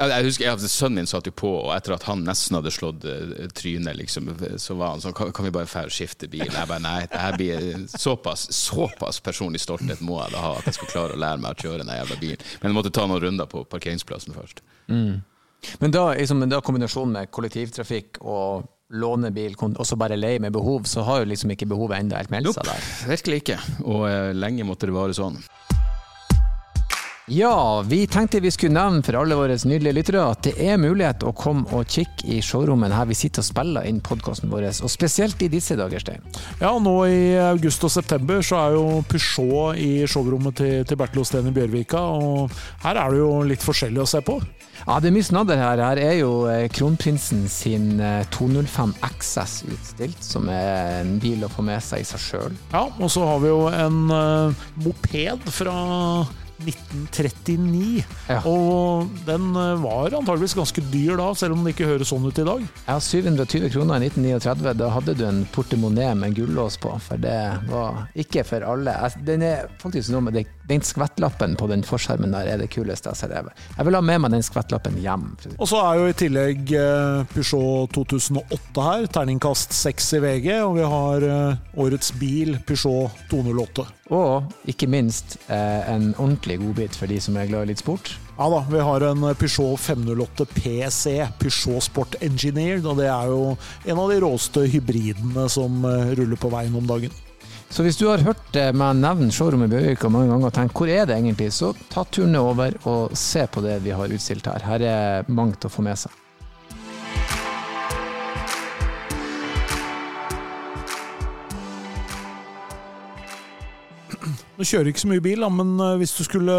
Jeg husker jeg, Sønnen min satt jo på, og etter at han nesten hadde slått eh, trynet, liksom, så var han sånn Kan, kan vi bare fære og skifte bil? Jeg bare nei, det her blir såpass, såpass personlig stolthet må jeg da ha at jeg skal klare å lære meg å kjøre den jævla bilen. Men jeg måtte ta noen runder på parkeringsplassen først. Men da, liksom, da kombinasjonen med kollektivtrafikk og låne bil, kon- og så bare leie med behov, så har jo liksom ikke behovet enda helt meldt seg der. Virkelig ikke. Og eh, lenge måtte det vare sånn. Ja, vi tenkte vi skulle nevne for alle våre nydelige lyttere at det er mulighet å komme og kikke i showrommet her vi sitter og spiller inn podkasten vår, og spesielt i disse dager, Stein. Ja, nå i august og september så er jo Peugeot i showrommet til, til Bertil Osten i Bjørvika, og her er det jo litt forskjellig å se på. Ja, det er mye snadder her. Her er jo eh, kronprinsen sin eh, 205 XS utstilt, som er en bil å få med seg i seg sjøl. Ja, og så har vi jo en uh, moped fra 1939. Ja. Og den eh, var antageligvis ganske dyr da, selv om det ikke høres sånn ut i dag. Ja, 720 kroner i 1939, da hadde du en portemonee med gullås på, for det var ikke for alle. Den er faktisk noe med det, den skvettlappen på den forskjermen der er det kuleste jeg har sett. Jeg vil ha med meg den skvettlappen hjem. Og så er jo i tillegg eh, Peugeot 2008 her, terningkast 6 i VG, og vi har eh, årets bil, Peugeot 208. Og ikke minst eh, en ordentlig godbit for de som er glad i litt sport. Ja da, vi har en Peugeot 508 PC, Peugeot Sport Engineered, og det er jo en av de råeste hybridene som ruller på veien om dagen. Så hvis du har hørt meg nevne showrommet i Bjørvika mange ganger og tenkt hvor er det egentlig, så ta turen over og se på det vi har utstilt her. Her er mangt å få med seg. Nå kjører ikke så mye bil, men eh, hvis du skulle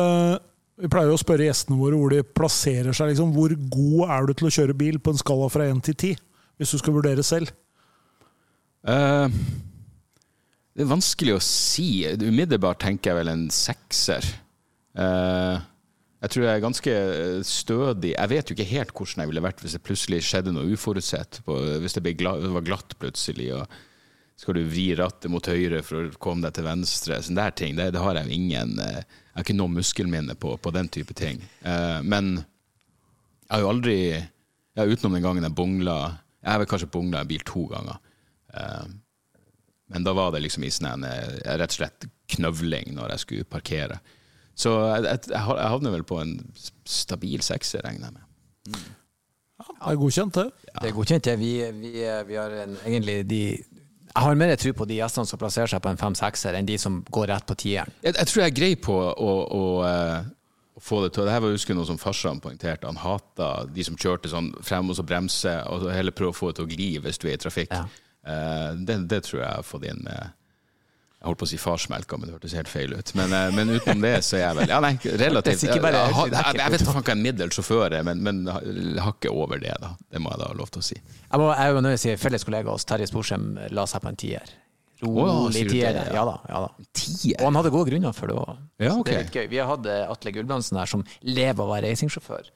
Vi pleier jo å spørre gjestene våre hvor de plasserer seg. Liksom, hvor god er du til å kjøre bil på en skala fra 1 til 10? Hvis du skal vurdere selv. Eh, det er vanskelig å si. Umiddelbart tenker jeg vel en sekser. Eh, jeg tror jeg er ganske stødig. Jeg vet jo ikke helt hvordan jeg ville vært hvis det plutselig skjedde noe uforutsett. Hvis det, var glatt plutselig, og skal du vri rattet mot høyre for å komme deg til venstre. Sånne der ting. Det, har jeg ingen eh, Jeg har ikke noe muskelminne på, på den type ting. Eh, men jeg har jo aldri ja, Utenom den gangen jeg bongla Jeg har vel kanskje bongla en bil to ganger. Men da var det liksom i sånn en, eh, rett og slett knøvling når jeg skulle parkere. Så jeg, jeg, jeg havner vel på en stabil sekser, regner jeg med. Det er godkjent, det. Det er godkjent, det. Vi, vi, vi har en, egentlig de Jeg har mer tro på de gjestene som plasserer seg på en fem-sekser, enn de som går rett på tieren. Jeg, jeg tror jeg er grei på å, å, eh, å få det til. Det her var husker jeg noe som farsan poengterte. Han hata de som kjørte sånn frem og så bremse, og så heller prøve å få det til å gli hvis du er i trafikk. Ja. Eh, det, det tror jeg jeg har fått inn med Jeg holdt på å si farsmelka, men det hørtes helt feil ut. Men, eh, men utenom det så er jeg vel Ja, nei, <laughs> relativt. Jeg, jeg, jeg, jeg vet ikke hva en middels sjåfør er, men, men hakket over det, da. Det må jeg da ha lov til å si. Jeg må jeg er nøye si felles kollega hos Terje Sporsem la seg på en tier. Rolig tier. ja? Ja da. ja da. Tier? Og han hadde gode grunner for det òg. Ja, okay. Det er litt gøy. Vi har hatt eh, Atle Gulbrandsen her, som lever av å være racingsjåfør.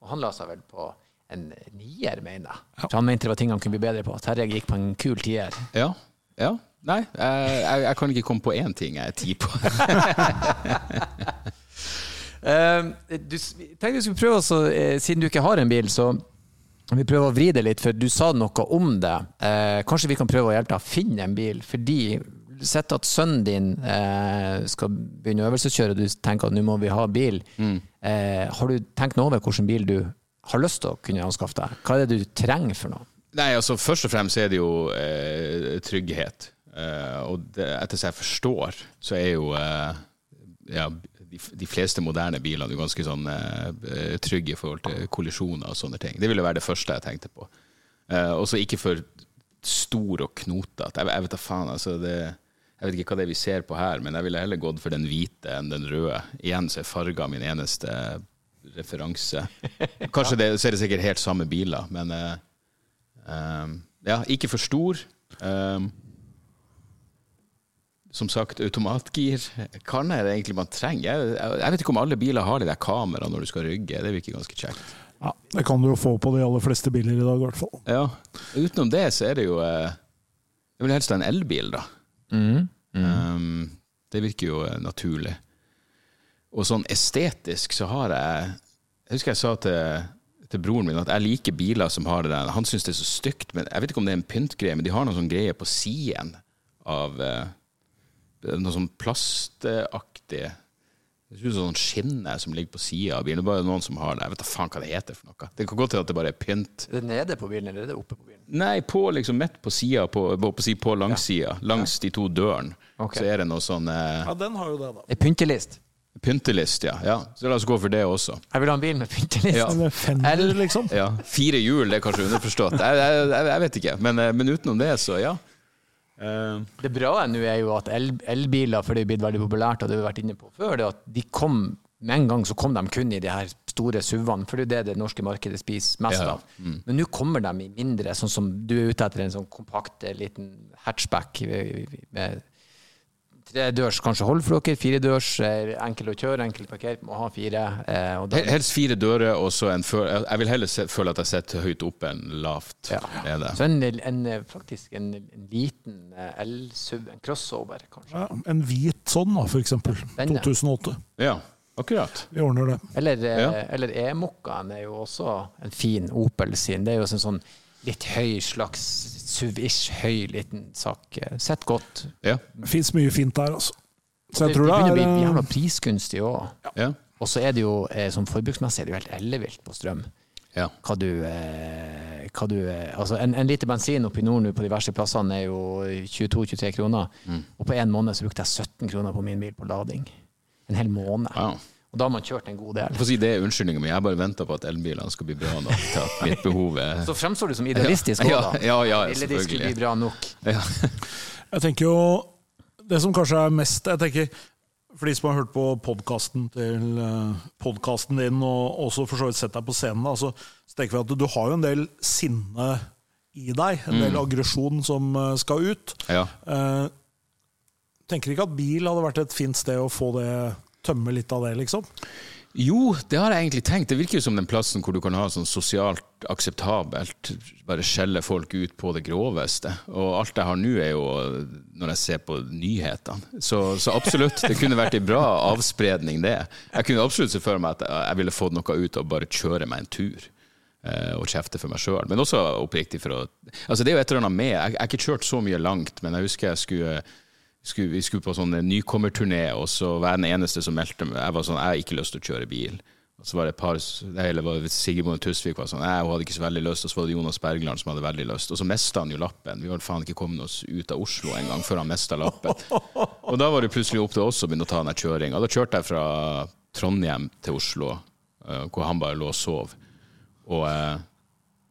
Og han la seg vel på en nier, mener jeg. Ja. han mente det var ting han kunne bli bedre på. Terje gikk på en kul tier. Ja. ja. Nei, jeg, jeg, kan ikke komme på én ting jeg er ti på. <laughs> Eh, du tenkte vi skulle prøve også, eh, siden du ikke har en bil, så vi prøver å vri det litt, for du sa noe om det. Eh, kanskje vi kan prøve å hjelpe deg å finne en bil, fordi Sett at sønnen din eh, skal begynne å øvelseskjøre, og du tenker at nå må vi ha bil. Eh, har du tenkt noe over hvilken bil du har lyst til å kunne anskaffe deg? Hva er det du trenger for noe? Nei, altså Først og fremst er det jo eh, trygghet. Eh, og det, etter som jeg forstår, så er jo eh, ja, de, de fleste moderne bilene jo ganske sånn eh, trygge i forhold til kollisjoner og sånne ting. Det ville være det første jeg tenkte på. Eh, og så ikke for stor og knotete. Jeg, jeg vet da faen, altså det jeg vet ikke hva det er vi ser på her, men jeg ville heller gått for den hvite enn den røde. Igjen så er farger min eneste referanse. Kanskje det, så er det sikkert helt samme biler, men eh, Um, ja, ikke for stor. Um, som sagt, automatgir. Hva er det egentlig man trenger? Jeg, jeg, jeg vet ikke om alle biler har de der kamera når du skal rygge. Det virker ganske kjekt. Ja, det kan du jo få på de aller fleste biler i dag, i hvert fall. Ja. Utenom det så er det jo eh, Jeg vil helst ha en elbil, da. Mm. Um, det virker jo eh, naturlig. Og sånn estetisk så har jeg Jeg husker jeg sa til, til broren min at jeg liker biler som har det der. Han syns det er så stygt, men jeg vet ikke om det er en pyntgreie, men de har noen sånn greie på siden av eh, Noe sånn plastaktig det ser ut som sånn skinne som ligger på sida av bilen. Det er bare noen som har det. Jeg vet da faen hva det heter for noe. Det kan godt hende at det bare er pynt. Er det nede på bilen, eller er det oppe på bilen? Nei, på liksom midt på sida, på, på, på, på langsida, langs de to dørene, Okay. så er det noe sånn eh, Ja, den har jo det, da. En pyntelist. Pyntelist, ja. ja. Så la oss gå for det også. Jeg vil ha en bil med pyntelist. Ja. Eller Fender, liksom. Ja. Fire hjul det er kanskje underforstått. Jeg, jeg, jeg, vet ikke. Men, eh, men utenom det, så ja. Uh. Det bra nå er jo at el- elbiler, for det er blitt veldig populært, og det har vi vært inne på før, det at de kom med en gang så kom de kun i de her store SUV-ene, for det er jo det det norske markedet spiser mest Ja, ja. av. Men nå kommer de i mindre, sånn som du er ute etter en sånn kompakt eh, liten hatchback med tredørs kanskje hold for dere, firedørs, eh, enkel å kjøre, enkel å parkere, må ha fire. eh, Og da, helst fire dører, og så en før Jeg vil heller se, føle at jeg sitter høyt oppe enn lavt Ja. nede. så en, en, eh, faktisk en, en liten eh, el-SUV, en crossover kanskje. Ja, en hvit sånn, da, for eksempel. Denne. 2008. Ja, akkurat. Vi ordner det. Eller, eh, Ja. eller E-Mokkaen er jo også en fin Opel sin. Det er jo en sånn litt høy slags SUV-ish høy liten sak. Sett godt. Ja. Det fins mye fint der, altså. Så Det, tror det begynner å bli jævla priskunstig prisgunstig òg. Ja. Og så er det jo eh, sånn forbruksmessig er det jo helt ellevilt på strøm. ja. Hva du, eh, hva du eh, Altså en, en liter bensin oppe i nord nå på de verste plassene er jo 22-23 kroner. Mm. Og på en måned så brukte jeg 17 kroner på min bil på lading. En hel måned. ja. Og da har man kjørt en god del. Får si det er unnskyldninga mi. Jeg bare venter på at elbilene skal bli bra nok til at mitt behov er <laughs> Så fremstår du som idealistisk òg, Ja, da. ja, ja, Eller de skulle bli bra nok. ja. Jeg tenker jo Det som kanskje er mest Jeg tenker For de som har hørt på podkasten til podkasten podcasten din, og også for så vidt sett deg på scenen, da, så, så tenker vi at du har jo en del sinne i deg. En del aggresjon som eh, skal ut. ja. Eh, tenker ikke at bil hadde vært et fint sted å få det tømme litt av det, liksom. Jo, det har jeg egentlig tenkt. Det virker jo som den plassen hvor du kan ha sånn sosialt akseptabelt, bare skjelle folk ut på det groveste. Og alt jeg har nå, er jo når jeg ser på nyhetene. Så, så absolutt, det kunne vært en bra avspredning, det. Jeg kunne absolutt se for meg at jeg ville fått noe ut av bare kjøre meg en tur. eh, Og kjefte for meg sjøl. Men også oppriktig for å Altså, det er jo et eller annet med jeg har ikke kjørt så mye langt, men jeg husker jeg skulle skulle, vi skulle på sånn nykommerturné, og så var jeg den eneste som meldte meg. Jeg var sånn, jeg har ikke lyst til å kjøre bil. Og så var det et par, eller var Sigrid Tusvik var sånn, jeg hadde ikke så veldig lyst, og så var det Jonas Bergland som hadde veldig lyst. Og så mista han jo lappen. Vi hadde faen ikke kommet oss ut av Oslo engang før han mista lappen. Og da var det plutselig opp til oss å begynne å ta den kjøringa. Da kjørte jeg fra Trondheim til Oslo, eh, hvor han bare lå og sov. Og eh,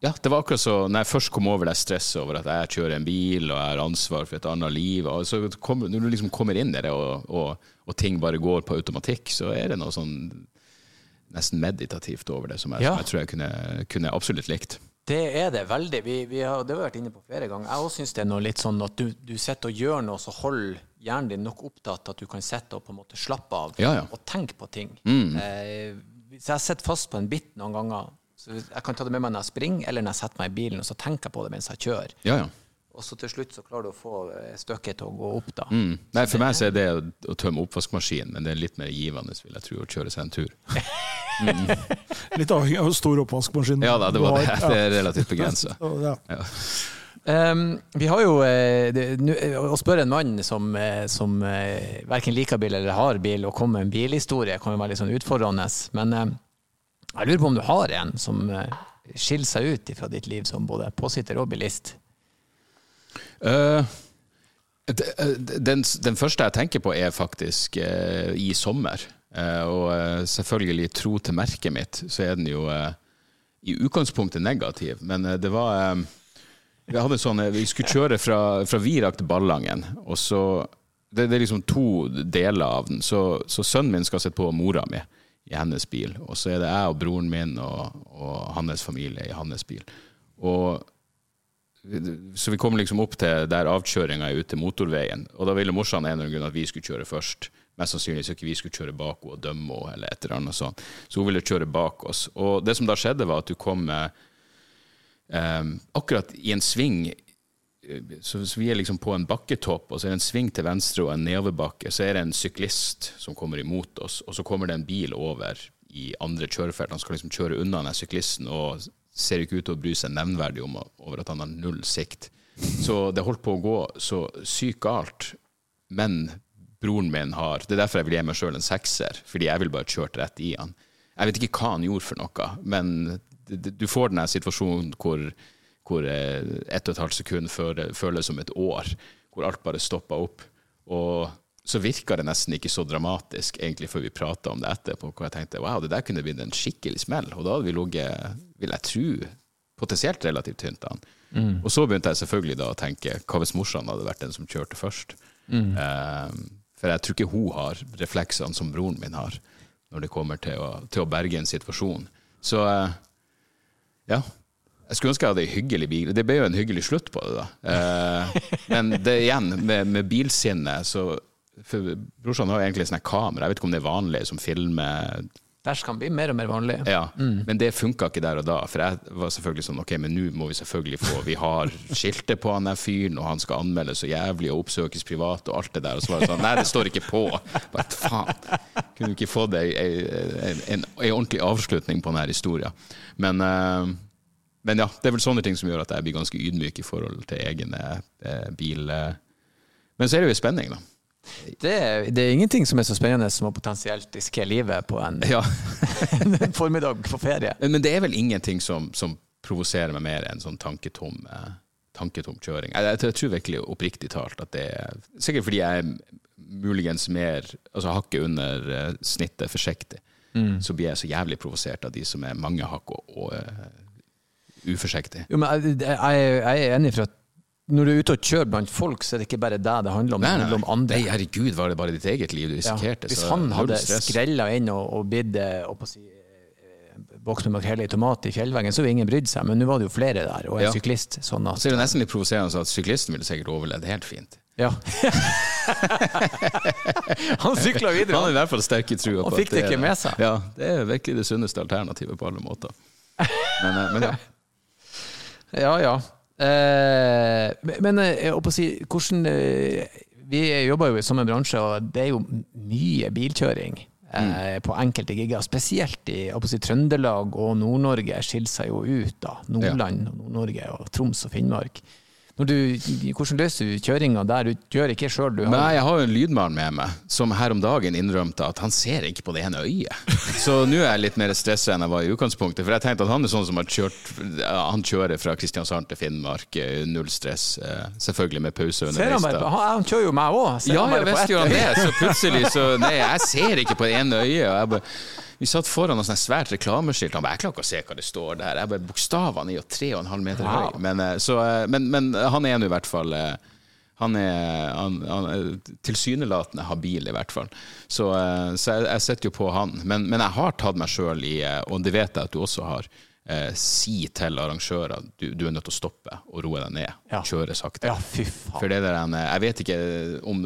ja, det var akkurat så Når jeg først kom over det stresset over at jeg kjører en bil og jeg har ansvar for et annet liv, og så kom, når du liksom kommer inn i det, og, og, og ting bare går på automatikk, så er det noe sånn nesten meditativt over det som jeg, Ja. som jeg tror jeg kunne, kunne absolutt likt. Det er det veldig. Vi, vi har, det har vi vært inne på flere ganger. Jeg også syns det er noe litt sånn at du, du sitter og gjør noe, så holder hjernen din nok opptatt at du kan sitte og på en måte slappe av Ja, ja. og tenke på ting. Mm. Eh, så jeg sitter fast på en bit noen ganger. Så jeg kan ta det med meg når jeg springer, eller når jeg setter meg i bilen, og så tenker jeg på det mens jeg kjører. Ja, ja. Og så til slutt så klarer du å få eh, stykket til å gå opp, da. Mm. Nei, for meg så er det å, tømme oppvaskmaskinen, men det er litt mer givende, vil jeg tro, å kjøre seg en tur. <laughs> Litt avhengig av hvor stor oppvaskmaskin Ja da, det du var har. det. Det er relativt begrensa. <laughs> Ja. Ja. Um, vi har jo eh, det, Å spørre en mann som, eh, som eh, verken liker bil eller har bil, og komme med en bilhistorie, kan jo være litt sånn utfordrende. Men eh, jeg lurer på om du har en som eh, skiller seg ut fra ditt liv som både påsitter og bilist? Uh, den, den første jeg tenker på, er faktisk uh, i sommer. Uh, og selvfølgelig tro til merket mitt, så er den jo i utgangspunktet negativ. Men det var Vi hadde sånn Vi skulle kjøre fra, fra Virak til Ballangen, og så det, det er liksom to deler av den. Så, så sønnen min skal sitte på mora mi i hennes bil, og så er det jeg og broren min og, og hans familie i hans bil. Og så vi kom liksom opp til der avkjøringa er ute til motorveien. Og da ville morsan en eller annen grunn at vi skulle kjøre først. Mest sannsynlig så ikke vi skulle kjøre bak henne og dømme henne, eller et eller annet sånt. Så hun ville kjøre bak oss. Og det som da skjedde, var at du kom med eh, akkurat i en sving så, hvis vi er liksom på en bakketopp, og så er det en sving til venstre og en nedoverbakke. Så er det en syklist som kommer imot oss, og så kommer det en bil over i andre kjørefelt. Han skal liksom kjøre unna den syklisten og ser ikke ut til å bry seg nevnverdig om over at han har null sikt. Så det holdt på å gå så sykt galt. Men broren min har Det er derfor jeg vil gi meg sjøl en sekser, fordi jeg vil bare kjørt rett i han. Jeg vet ikke hva han gjorde for noe, men du får den situasjonen hvor, hvor eh, ett og et halvt sekund føles som et år, hvor alt bare stopper opp. Og så virka det nesten ikke så dramatisk egentlig før vi prata om det etterpå. Hvor jeg tenkte wow, det der kunne blitt en skikkelig smell. Og da hadde vi ligget, vil jeg tro, potensielt relativt tynt an. Mm. Og så begynte jeg selvfølgelig da å tenke hva hvis morsan hadde vært den som kjørte først? Mm. Um, for jeg tror ikke hun har refleksene som broren min har, når det kommer til å, til å berge en situasjon. Så uh, ja. Jeg skulle ønske jeg hadde ei hyggelig bil. Det ble jo en hyggelig slutt på det, da. Uh, men det igjen, med, med bilsinnet, så for Brorsan har egentlig sånne kamera, jeg vet ikke om det er vanlig, som filmer Bæsj kan bli mer og mer vanlig. Ja, mm. Men det funka ikke der og da. For jeg var selvfølgelig sånn Ok, men nå må vi selvfølgelig få Vi har skiltet på han der fyren, og han skal anmeldes så jævlig og oppsøkes privat og alt det der. Og så var det sånn Nei, det står ikke på. Bare faen. Kunne du ikke fått ei, en, en, en, ordentlig avslutning på denne historien? Men, uh, men ja, det er vel sånne ting som gjør at jeg blir ganske ydmyk i forhold til egne eh, bil... Uh. Men så er det jo spenning, da. Det, det, er ingenting som er så spennende som å potensielt riske livet på en, <laughs> ja. <laughs> en, formiddag på ferie. Men det er vel ingenting som, som provoserer meg mer enn sånn tanketom, eh, tanketom kjøring. Jeg, jeg, jeg, tror virkelig oppriktig talt at det er Sikkert fordi jeg er muligens mer altså hakket under eh, snittet forsiktig, mm. så blir jeg så jævlig provosert av de som er mange hakk og, og uforsiktige. Jo, men jeg, jeg, er enig for at når du er ute og kjører blant folk, så er det ikke bare deg det handler om. Nei, nei. Det handler om andre. Nei, herregud, var det bare ditt eget liv du risikerte? Ja. Hvis han hadde skrella inn og, og bitt si, boks med makrell i tomat i fjellveggen, så ville ingen brydd seg. Men nå var det jo flere der, og en ja. syklist. Sånn at, så er det nesten litt provoserende at syklisten ville sikkert overlevd helt fint. Ja. <laughs> han sykla videre. Han er i hvert fall sterk i trua på fikk det seg. Ja, det er virkelig det sunneste alternativet på alle måter. Men, eh, men ja. <laughs> Ja, ja. Eh, men eh, jeg håper å si, hvordan eh, Vi jobber jo i samme bransje, og det er jo mye bilkjøring. Mm. På enkelte gigger, spesielt i si, Trøndelag og Nord-Norge skiller seg jo ut. da Nordland, ja. Nord-Norge og Troms og Finnmark. Du, hvordan løser du kjøringa der? Du gjør ikke sjøl, du? Har... Nei, jeg har jo en lydmann med meg som her om dagen innrømte at han ser ikke på det ene øyet. <laughs> Så nå er jeg litt mer stressa enn jeg var i utgangspunktet. For jeg tenkte at han er sånn som har kjørt Han kjører fra Kristiansand til Finnmark, eh, null stress. Eh, selvfølgelig med pause underveis. Han, han, kjører jo meg òg. Ja, jeg visste jo han det. Så plutselig så Nei, jeg ser ikke på det ene øyet. Og jeg bare vi satt foran noe svært reklameskilt. Han bare 'Jeg klarer ikke å se hva det står der'. Jeg bare Bokstavene er jo tre og en halv meter wow. høy. Men, eh, så, eh, men, men, han er nå i hvert fall eh, han er, han, han tilsynelatende habil, i hvert fall. Så, så jeg, jeg setter jo på han. Men, men jeg har tatt meg sjøl i, og det vet jeg at du også har, eh, si til arrangører du, du er nødt til å stoppe og roe deg ned. Ja. Kjøre sakte. Ja. For det der, jeg vet ikke om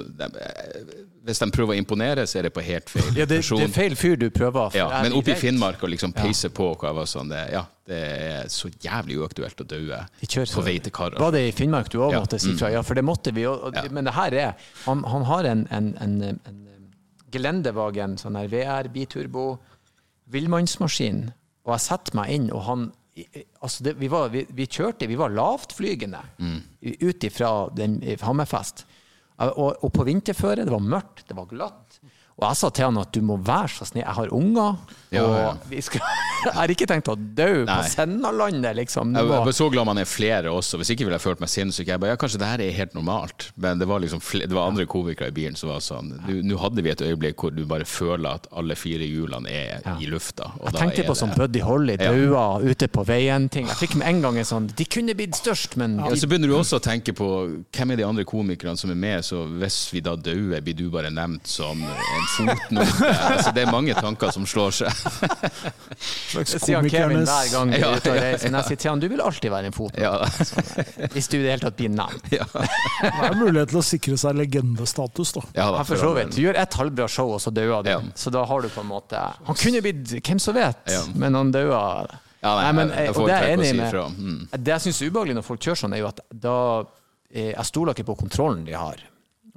Hvis de prøver å imponere, så er det på helt feil ja, det, person. Det er feil fyr du prøver. Ja, men oppe i Finnmark og liksom peise på sånn, det, ja, det er så jævlig uaktuelt å daue på vei til Karra. Var det i Finnmark du òg måtte si fra? Mm. Ja, for det måtte vi. Og, men det her er Han, han har en, en, en, en Gelendevagen, sånn her VR, biturbo, villmannsmaskin og jeg setter meg inn, og han altså det, vi, var, vi, vi, kjørte, vi var lavtflygende mm. ut ifra Hammerfest. Og, og, på vinterføre, det var mørkt, det var glatt. Og jeg sa til han at du må være så snill, jeg har unger, ja, og vi Skal, <laughs> jeg har ikke tenkt å dø på Sennalandet, liksom. Jeg var så glad man er flere også, hvis ikke ville jeg følt meg sinnssyk. Jeg bare, ja, kanskje det her er helt normalt, men det var liksom det var andre komikere i bilen som var sånn Nå hadde vi et øyeblikk hvor du bare føler at alle fire hjulene er ja. i lufta. jeg tenkte på sånn Buddy Holly daua ute på veien-ting. Jeg fikk med en gang en sånn De kunne blitt størst, men ja, Så begynner du også å tenke på hvem er de andre komikerne som er med, så hvis vi da dauer, blir du bare nevnt som en en fotnote. altså, det er mange tanker som slår seg. Slags sier Kevin hver gang du er ute og reiser. Jeg sier til han du vil alltid være en fot. Ja. Altså, hvis du i det hele tatt blir nevnt. Ja. det er mulighet til å sikre seg legendestatus, da. Ja, da, for så vidt. Du gjør ett halvbra show, og så dauer du. Ja. Så da har du på en måte Han kunne blitt hvem som vet, men han daua. Ja, nei, nei, men, jeg, jeg, og det er jeg enig med. Mm. Det jeg syns er ubehagelig når folk kjører sånn, er jo at da jeg stoler ikke på kontrollen de har.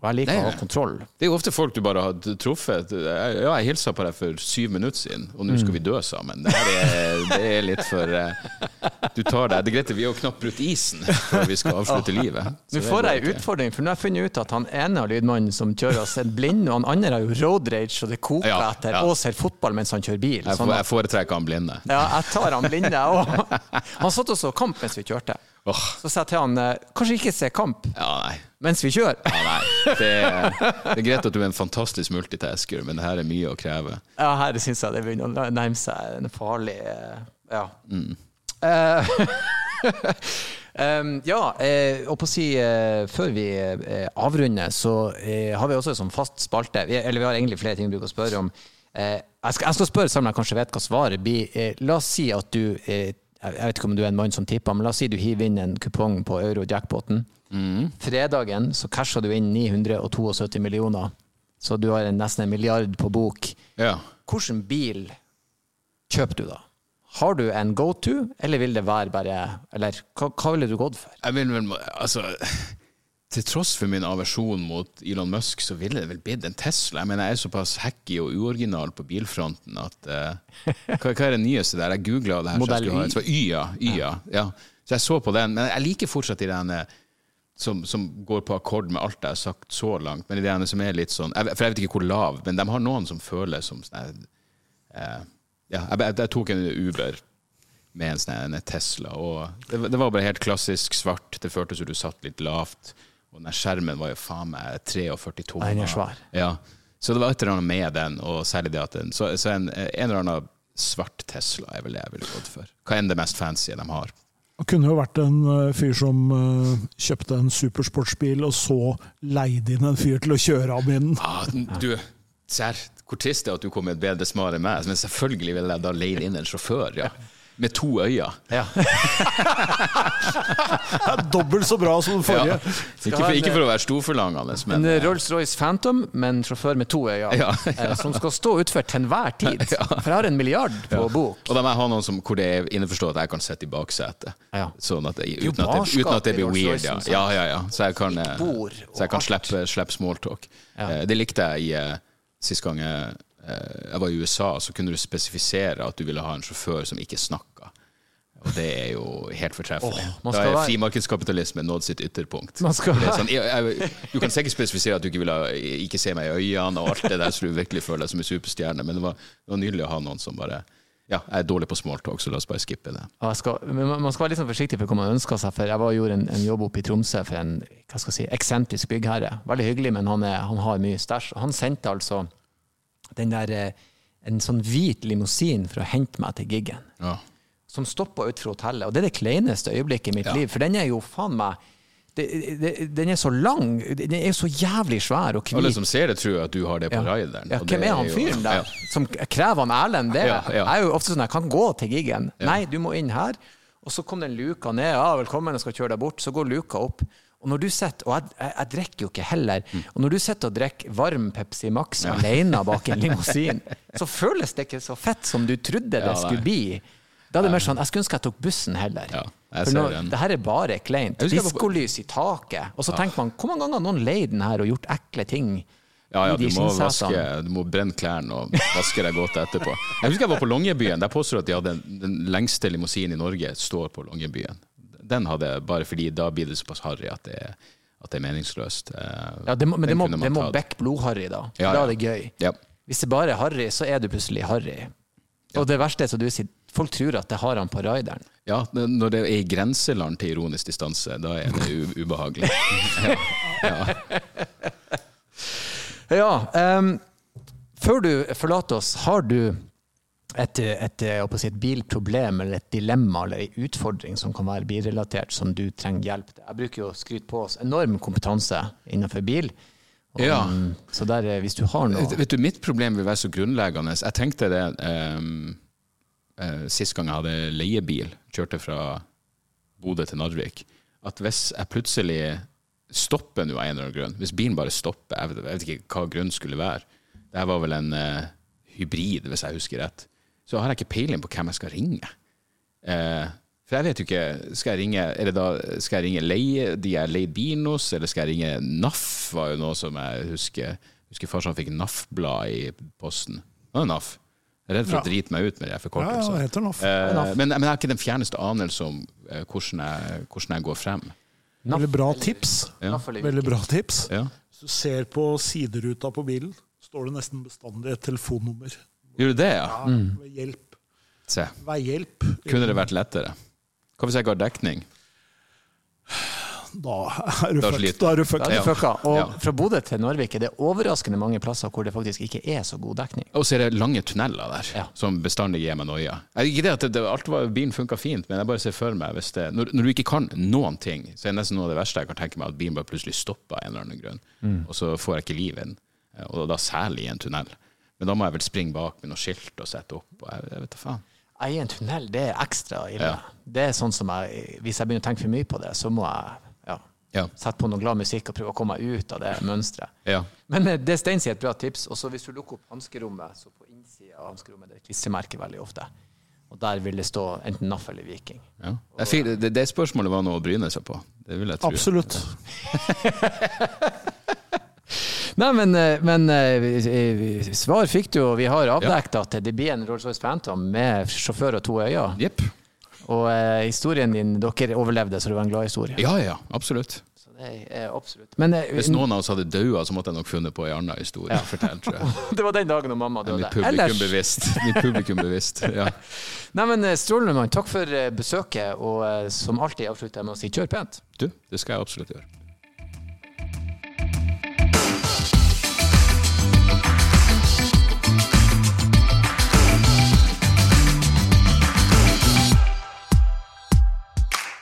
Jeg liker å ha kontroll. Det er jo ofte folk du bare har truffet. Jeg- Ja, jeg hilsa på deg for syv minutter siden, og nå skal vi dø sammen. Det, er, det er litt for eh, Du tar deg Det er greit, vi har jo knapt brutt isen før vi skal avslutte livet. <laughs> Så Nå får jeg en utfordring, for nå har jeg funnet ut at han ene av lydmannen som kjører oss, er blind, og han andre har jo road rage, og det koker Ja, etter, ja. og ser fotball mens han kjører bil. Jeg, Sånn jeg foretrekker han blinde. Ja, jeg tar han blinde òg. <laughs> Han satt og så kamp mens vi kjørte. Åh, Så sa jeg til han eh, kanskje ikke se kamp ja, mens vi kjører. Ja. Det, er, det er greit at du er en fantastisk multitasker, men det her er mye å kreve. Ja, her syns jeg det begynner å nærme seg en farlig eh, Ja. Mm. <laughs> Em, ja, og på å si Før vi avrunder, så har vi også en sånn fast spalte. Vi, eller vi har egentlig flere ting vi bruker å spørre om. Jeg, skal, jeg skal spørre selv om jeg kanskje vet hva svaret blir. La oss si at du Jeg vet ikke om du er en mann som tipper, men la oss si du hiver inn en kupong på euro-jackpoten. Fredagen så casher du inn 972 millioner, så du har en, nesten en milliard på bok. Ja. Hvilken bil kjøper du da? Har du en go-to, eller vil det være bare Eller hva, hva ville du gått for? Jeg vil vel, altså Til tross for min aversjon mot Elon Musk, så ville det vel blitt en Tesla. Jeg mener, jeg er såpass hacky og uoriginal på bilfronten at uh, hva, hva er det nyeste der? Jeg googla det her. så Modell Y. det Y, ja. Y, ja. ja. Så jeg så på den. Men jeg liker fortsatt de der som, som går på akkord med alt jeg har sagt så langt. Men de som er litt sånn jeg, For jeg vet ikke hvor lav, men de har noen som føles som sånn eh, Ja, jeg, jeg, jeg tok en Uber med en sånn Tesla. Og det, var- det var bare helt klassisk svart. Det føltes som du satt litt lavt. Og den skjermen var jo faen meg 43 tommer. Den er svær. Ja. Så det var et eller annet med den, og særlig det at den Så, så en, en eller annen svart Tesla er vel det jeg ville gått for. Hva enn det mest fancy de har. Det kunne jo vært en eh, fyr som eh, kjøpte en supersportsbil, og så leide inn en fyr til å kjøre ham den. Ah, du, ser, hvor trist det er at du kom med et bedre svar enn meg. Men selvfølgelig ville jeg da leid inn en sjåfør, ja. Med to øyne. Ja. <laughs> Det er dobbelt så bra som den forrige. Ja. Ikke, for, ikke for å være storforlangende, En men En Rolls-Royce Phantom men en sjåfør med to øyne, Ja. <laughs> eh, som skal stå utfor til enhver tid. <laughs> For jeg har en milliard på bok. Og da må jeg ha noen som, hvor det er innforstått at jeg kan sitte i baksetet. Sånn at det, uten, at det, uten at det blir weird. Ja. Ja, ja, ja. Så jeg kan, eh, så jeg kan slippe, slippe smalltalk. Eh, Det likte jeg i eh, sist gang jeg, eh, jeg var i USA, så kunne du spesifisere at du ville ha en sjåfør som ikke snakka. Og det er jo helt fortreffelig. Oh, da er frimarkedskapitalisme frimarkedskapitalismen nådd sitt ytterpunkt. Er sånn, jeg, jeg, du kan sikkert spesifisere at du ikke vil ha, ikke se meg i øynene og alt det der, så du virkelig føler deg som en superstjerne, men det var, det var nydelig å ha noen som bare Ja, jeg er dårlig på smalltalk, så la oss bare skippe det. Skal, men man- skal være litt sånn forsiktig for hva man ønsker seg. For jeg var gjorde en, en jobb oppe i Tromsø for en hva skal jeg si, eksentrisk byggherre. Veldig hyggelig, men han, er, han har mye stæsj. Han sendte altså den der, eh, en sånn hvit limousin for å hente meg til giggen. Ja. Som stoppa utenfor hotellet. Og det er det kleineste øyeblikket i mitt Ja. liv, for den er jo faen meg det, det, Den er så lang, den er jo så jævlig svær og hvit. Alle som ser det, tror at du har det på Ja. rideren. Ja, hvem er han fyren der Ja. som krever han Erlend det? Ja, ja. Jeg er jo ofte sånn jeg kan gå til giggen. Nei, du må inn her. Og så kom den luka ned. Ja, velkommen, jeg skal kjøre deg bort. Så går luka opp. Og når du sitter, og jeg, jeg, jeg drikker jo ikke heller, og når du sitter og drikker varm Pepsi Max alene bak en <laughs> limousin, så føles det ikke så fett som du trodde det Ja, skulle bli. Da er det mer sånn, Jeg skulle ønske jeg tok bussen heller. Ja, For nå, det her er bare kleint. Diskolys i taket. Og så tenker man, hvor mange ganger har noen leid den her og gjort ekle ting? Ja, ja, du må, vaske, du må brenne klærne og vaske deg godt etterpå. Jeg husker jeg var på Longyearbyen. Der påstår at de hadde den, den lengste limousinen i Norge står på Longyearbyen. Den hadde jeg bare fordi da blir det såpass harry at det, at det er meningsløst. Eh, Ja, det må, men det må, det må back blod-harry, da. Ja, Da er det gøy. Ja. Hvis det bare er harry, så er du plutselig harry. Og det verste er som du sier, folk tror at det har han på rideren. ja, når det er i grenseland til ironisk distanse, da er det ubehagelig. <laughs> Ja, ja. Ja, um, før du forlater oss, har du et, et, si et bilproblem eller et dilemma eller en utfordring som kan være bilrelatert, som du trenger hjelp til? Jeg bruker jo å skryte på oss enorm kompetanse innenfor bil. Og, Ja. Så der, eh, hvis du har noe Vet du, Mitt problem vil være så grunnleggende. Jeg tenkte det um, sist gang jeg hadde leiebil, kjørte fra Bodø til Narvik, at hvis jeg plutselig stopper nå av en eller annen grunn, hvis bilen bare stopper, jeg vet, jeg vet ikke hva grunnen skulle være, det her var vel en uh, hybrid, hvis jeg husker rett, så har jeg ikke peiling på hvem jeg skal ringe. Eh, For jeg vet jo ikke, skal jeg ringe er det da, skal jeg ringe leie, de jeg leid bilen hos, eller skal jeg ringe NAF, var jo noe som jeg husker. Jeg husker farsan fikk NAF-blad i posten. Det var NAF. Jeg er redd for å drite meg ut med de Ja, ja, det heter NAF. Eh, men, men jeg har ikke den fjerneste anelse om eh, hvordan, jeg, hvordan jeg går frem. Veldig bra tips. Ja. Veldig bra tips. Ja. Hvis du ser på sideruta på bilen, står det nesten bestandig et telefonnummer. Gjør du det, ja? Ja, ved hjelp. Se. Veihjelp. Kunne det vært lettere? Hva hvis jeg ikke har dekning? Da er du fucka. Da er du fucka. Ja. Og Ja. fra Bodø til Narvik er det overraskende mange plasser hvor det faktisk ikke er så god dekning. Og så er det lange tunneler der, Ja. som bestandig gir meg noia. Ikke det at det, det, alt var, bilen funka fint, men jeg bare ser for meg hvis det, når, når du ikke kan noen ting, så er det nesten noe av det verste jeg kan tenke meg, at bilen bare plutselig stopper av en eller annen grunn. Mm. Og så får jeg ikke liv i den. Eh, Og da særlig i en tunnel. Men da må jeg vel springe bak med noe skilt og sette opp. Og jeg, jeg vet da faen. I en tunnel, det er ekstra ille. Ja. Det er sånn som jeg, Hvis jeg begynner å tenke for mye på det, så må jeg ja, Ja. sette på noe glad musikk og prøve å komme meg ut av det <laughs> mønsteret. Ja. Men eh, det Stein sier, et bra tips. Og så hvis du lukker opp hanskerommet, så på innsida av hanskerommet det er klistremerke veldig ofte. Og der vil det stå enten NAF eller Viking. ja. Jeg fikk, det, det spørsmålet var noe å bryne seg på. Det vil jeg tro. Absolutt. <laughs> Nei, men, eh, men eh, svar fikk du, og vi har avdekket at det blir en Rolls-Royce Phantom med sjåfør og to øyne. Yep. Og eh, historien din, dere overlevde, så det var en glad historie. Ja, ja, absolutt. Så det absolutt. Men eh, Hvis noen av oss hadde daua, så måtte jeg nok funnet på en annen historie. Fortell, tror jeg. <laughs> det var den dagen da mamma døde. Mitt publikum bevisst. Mitt publikum bevisst. Ja. <laughs> Nei, men Strålende mann, takk for besøket, og som alltid avslutter jeg med å si kjør pent. Du, det skal jeg absolutt gjøre.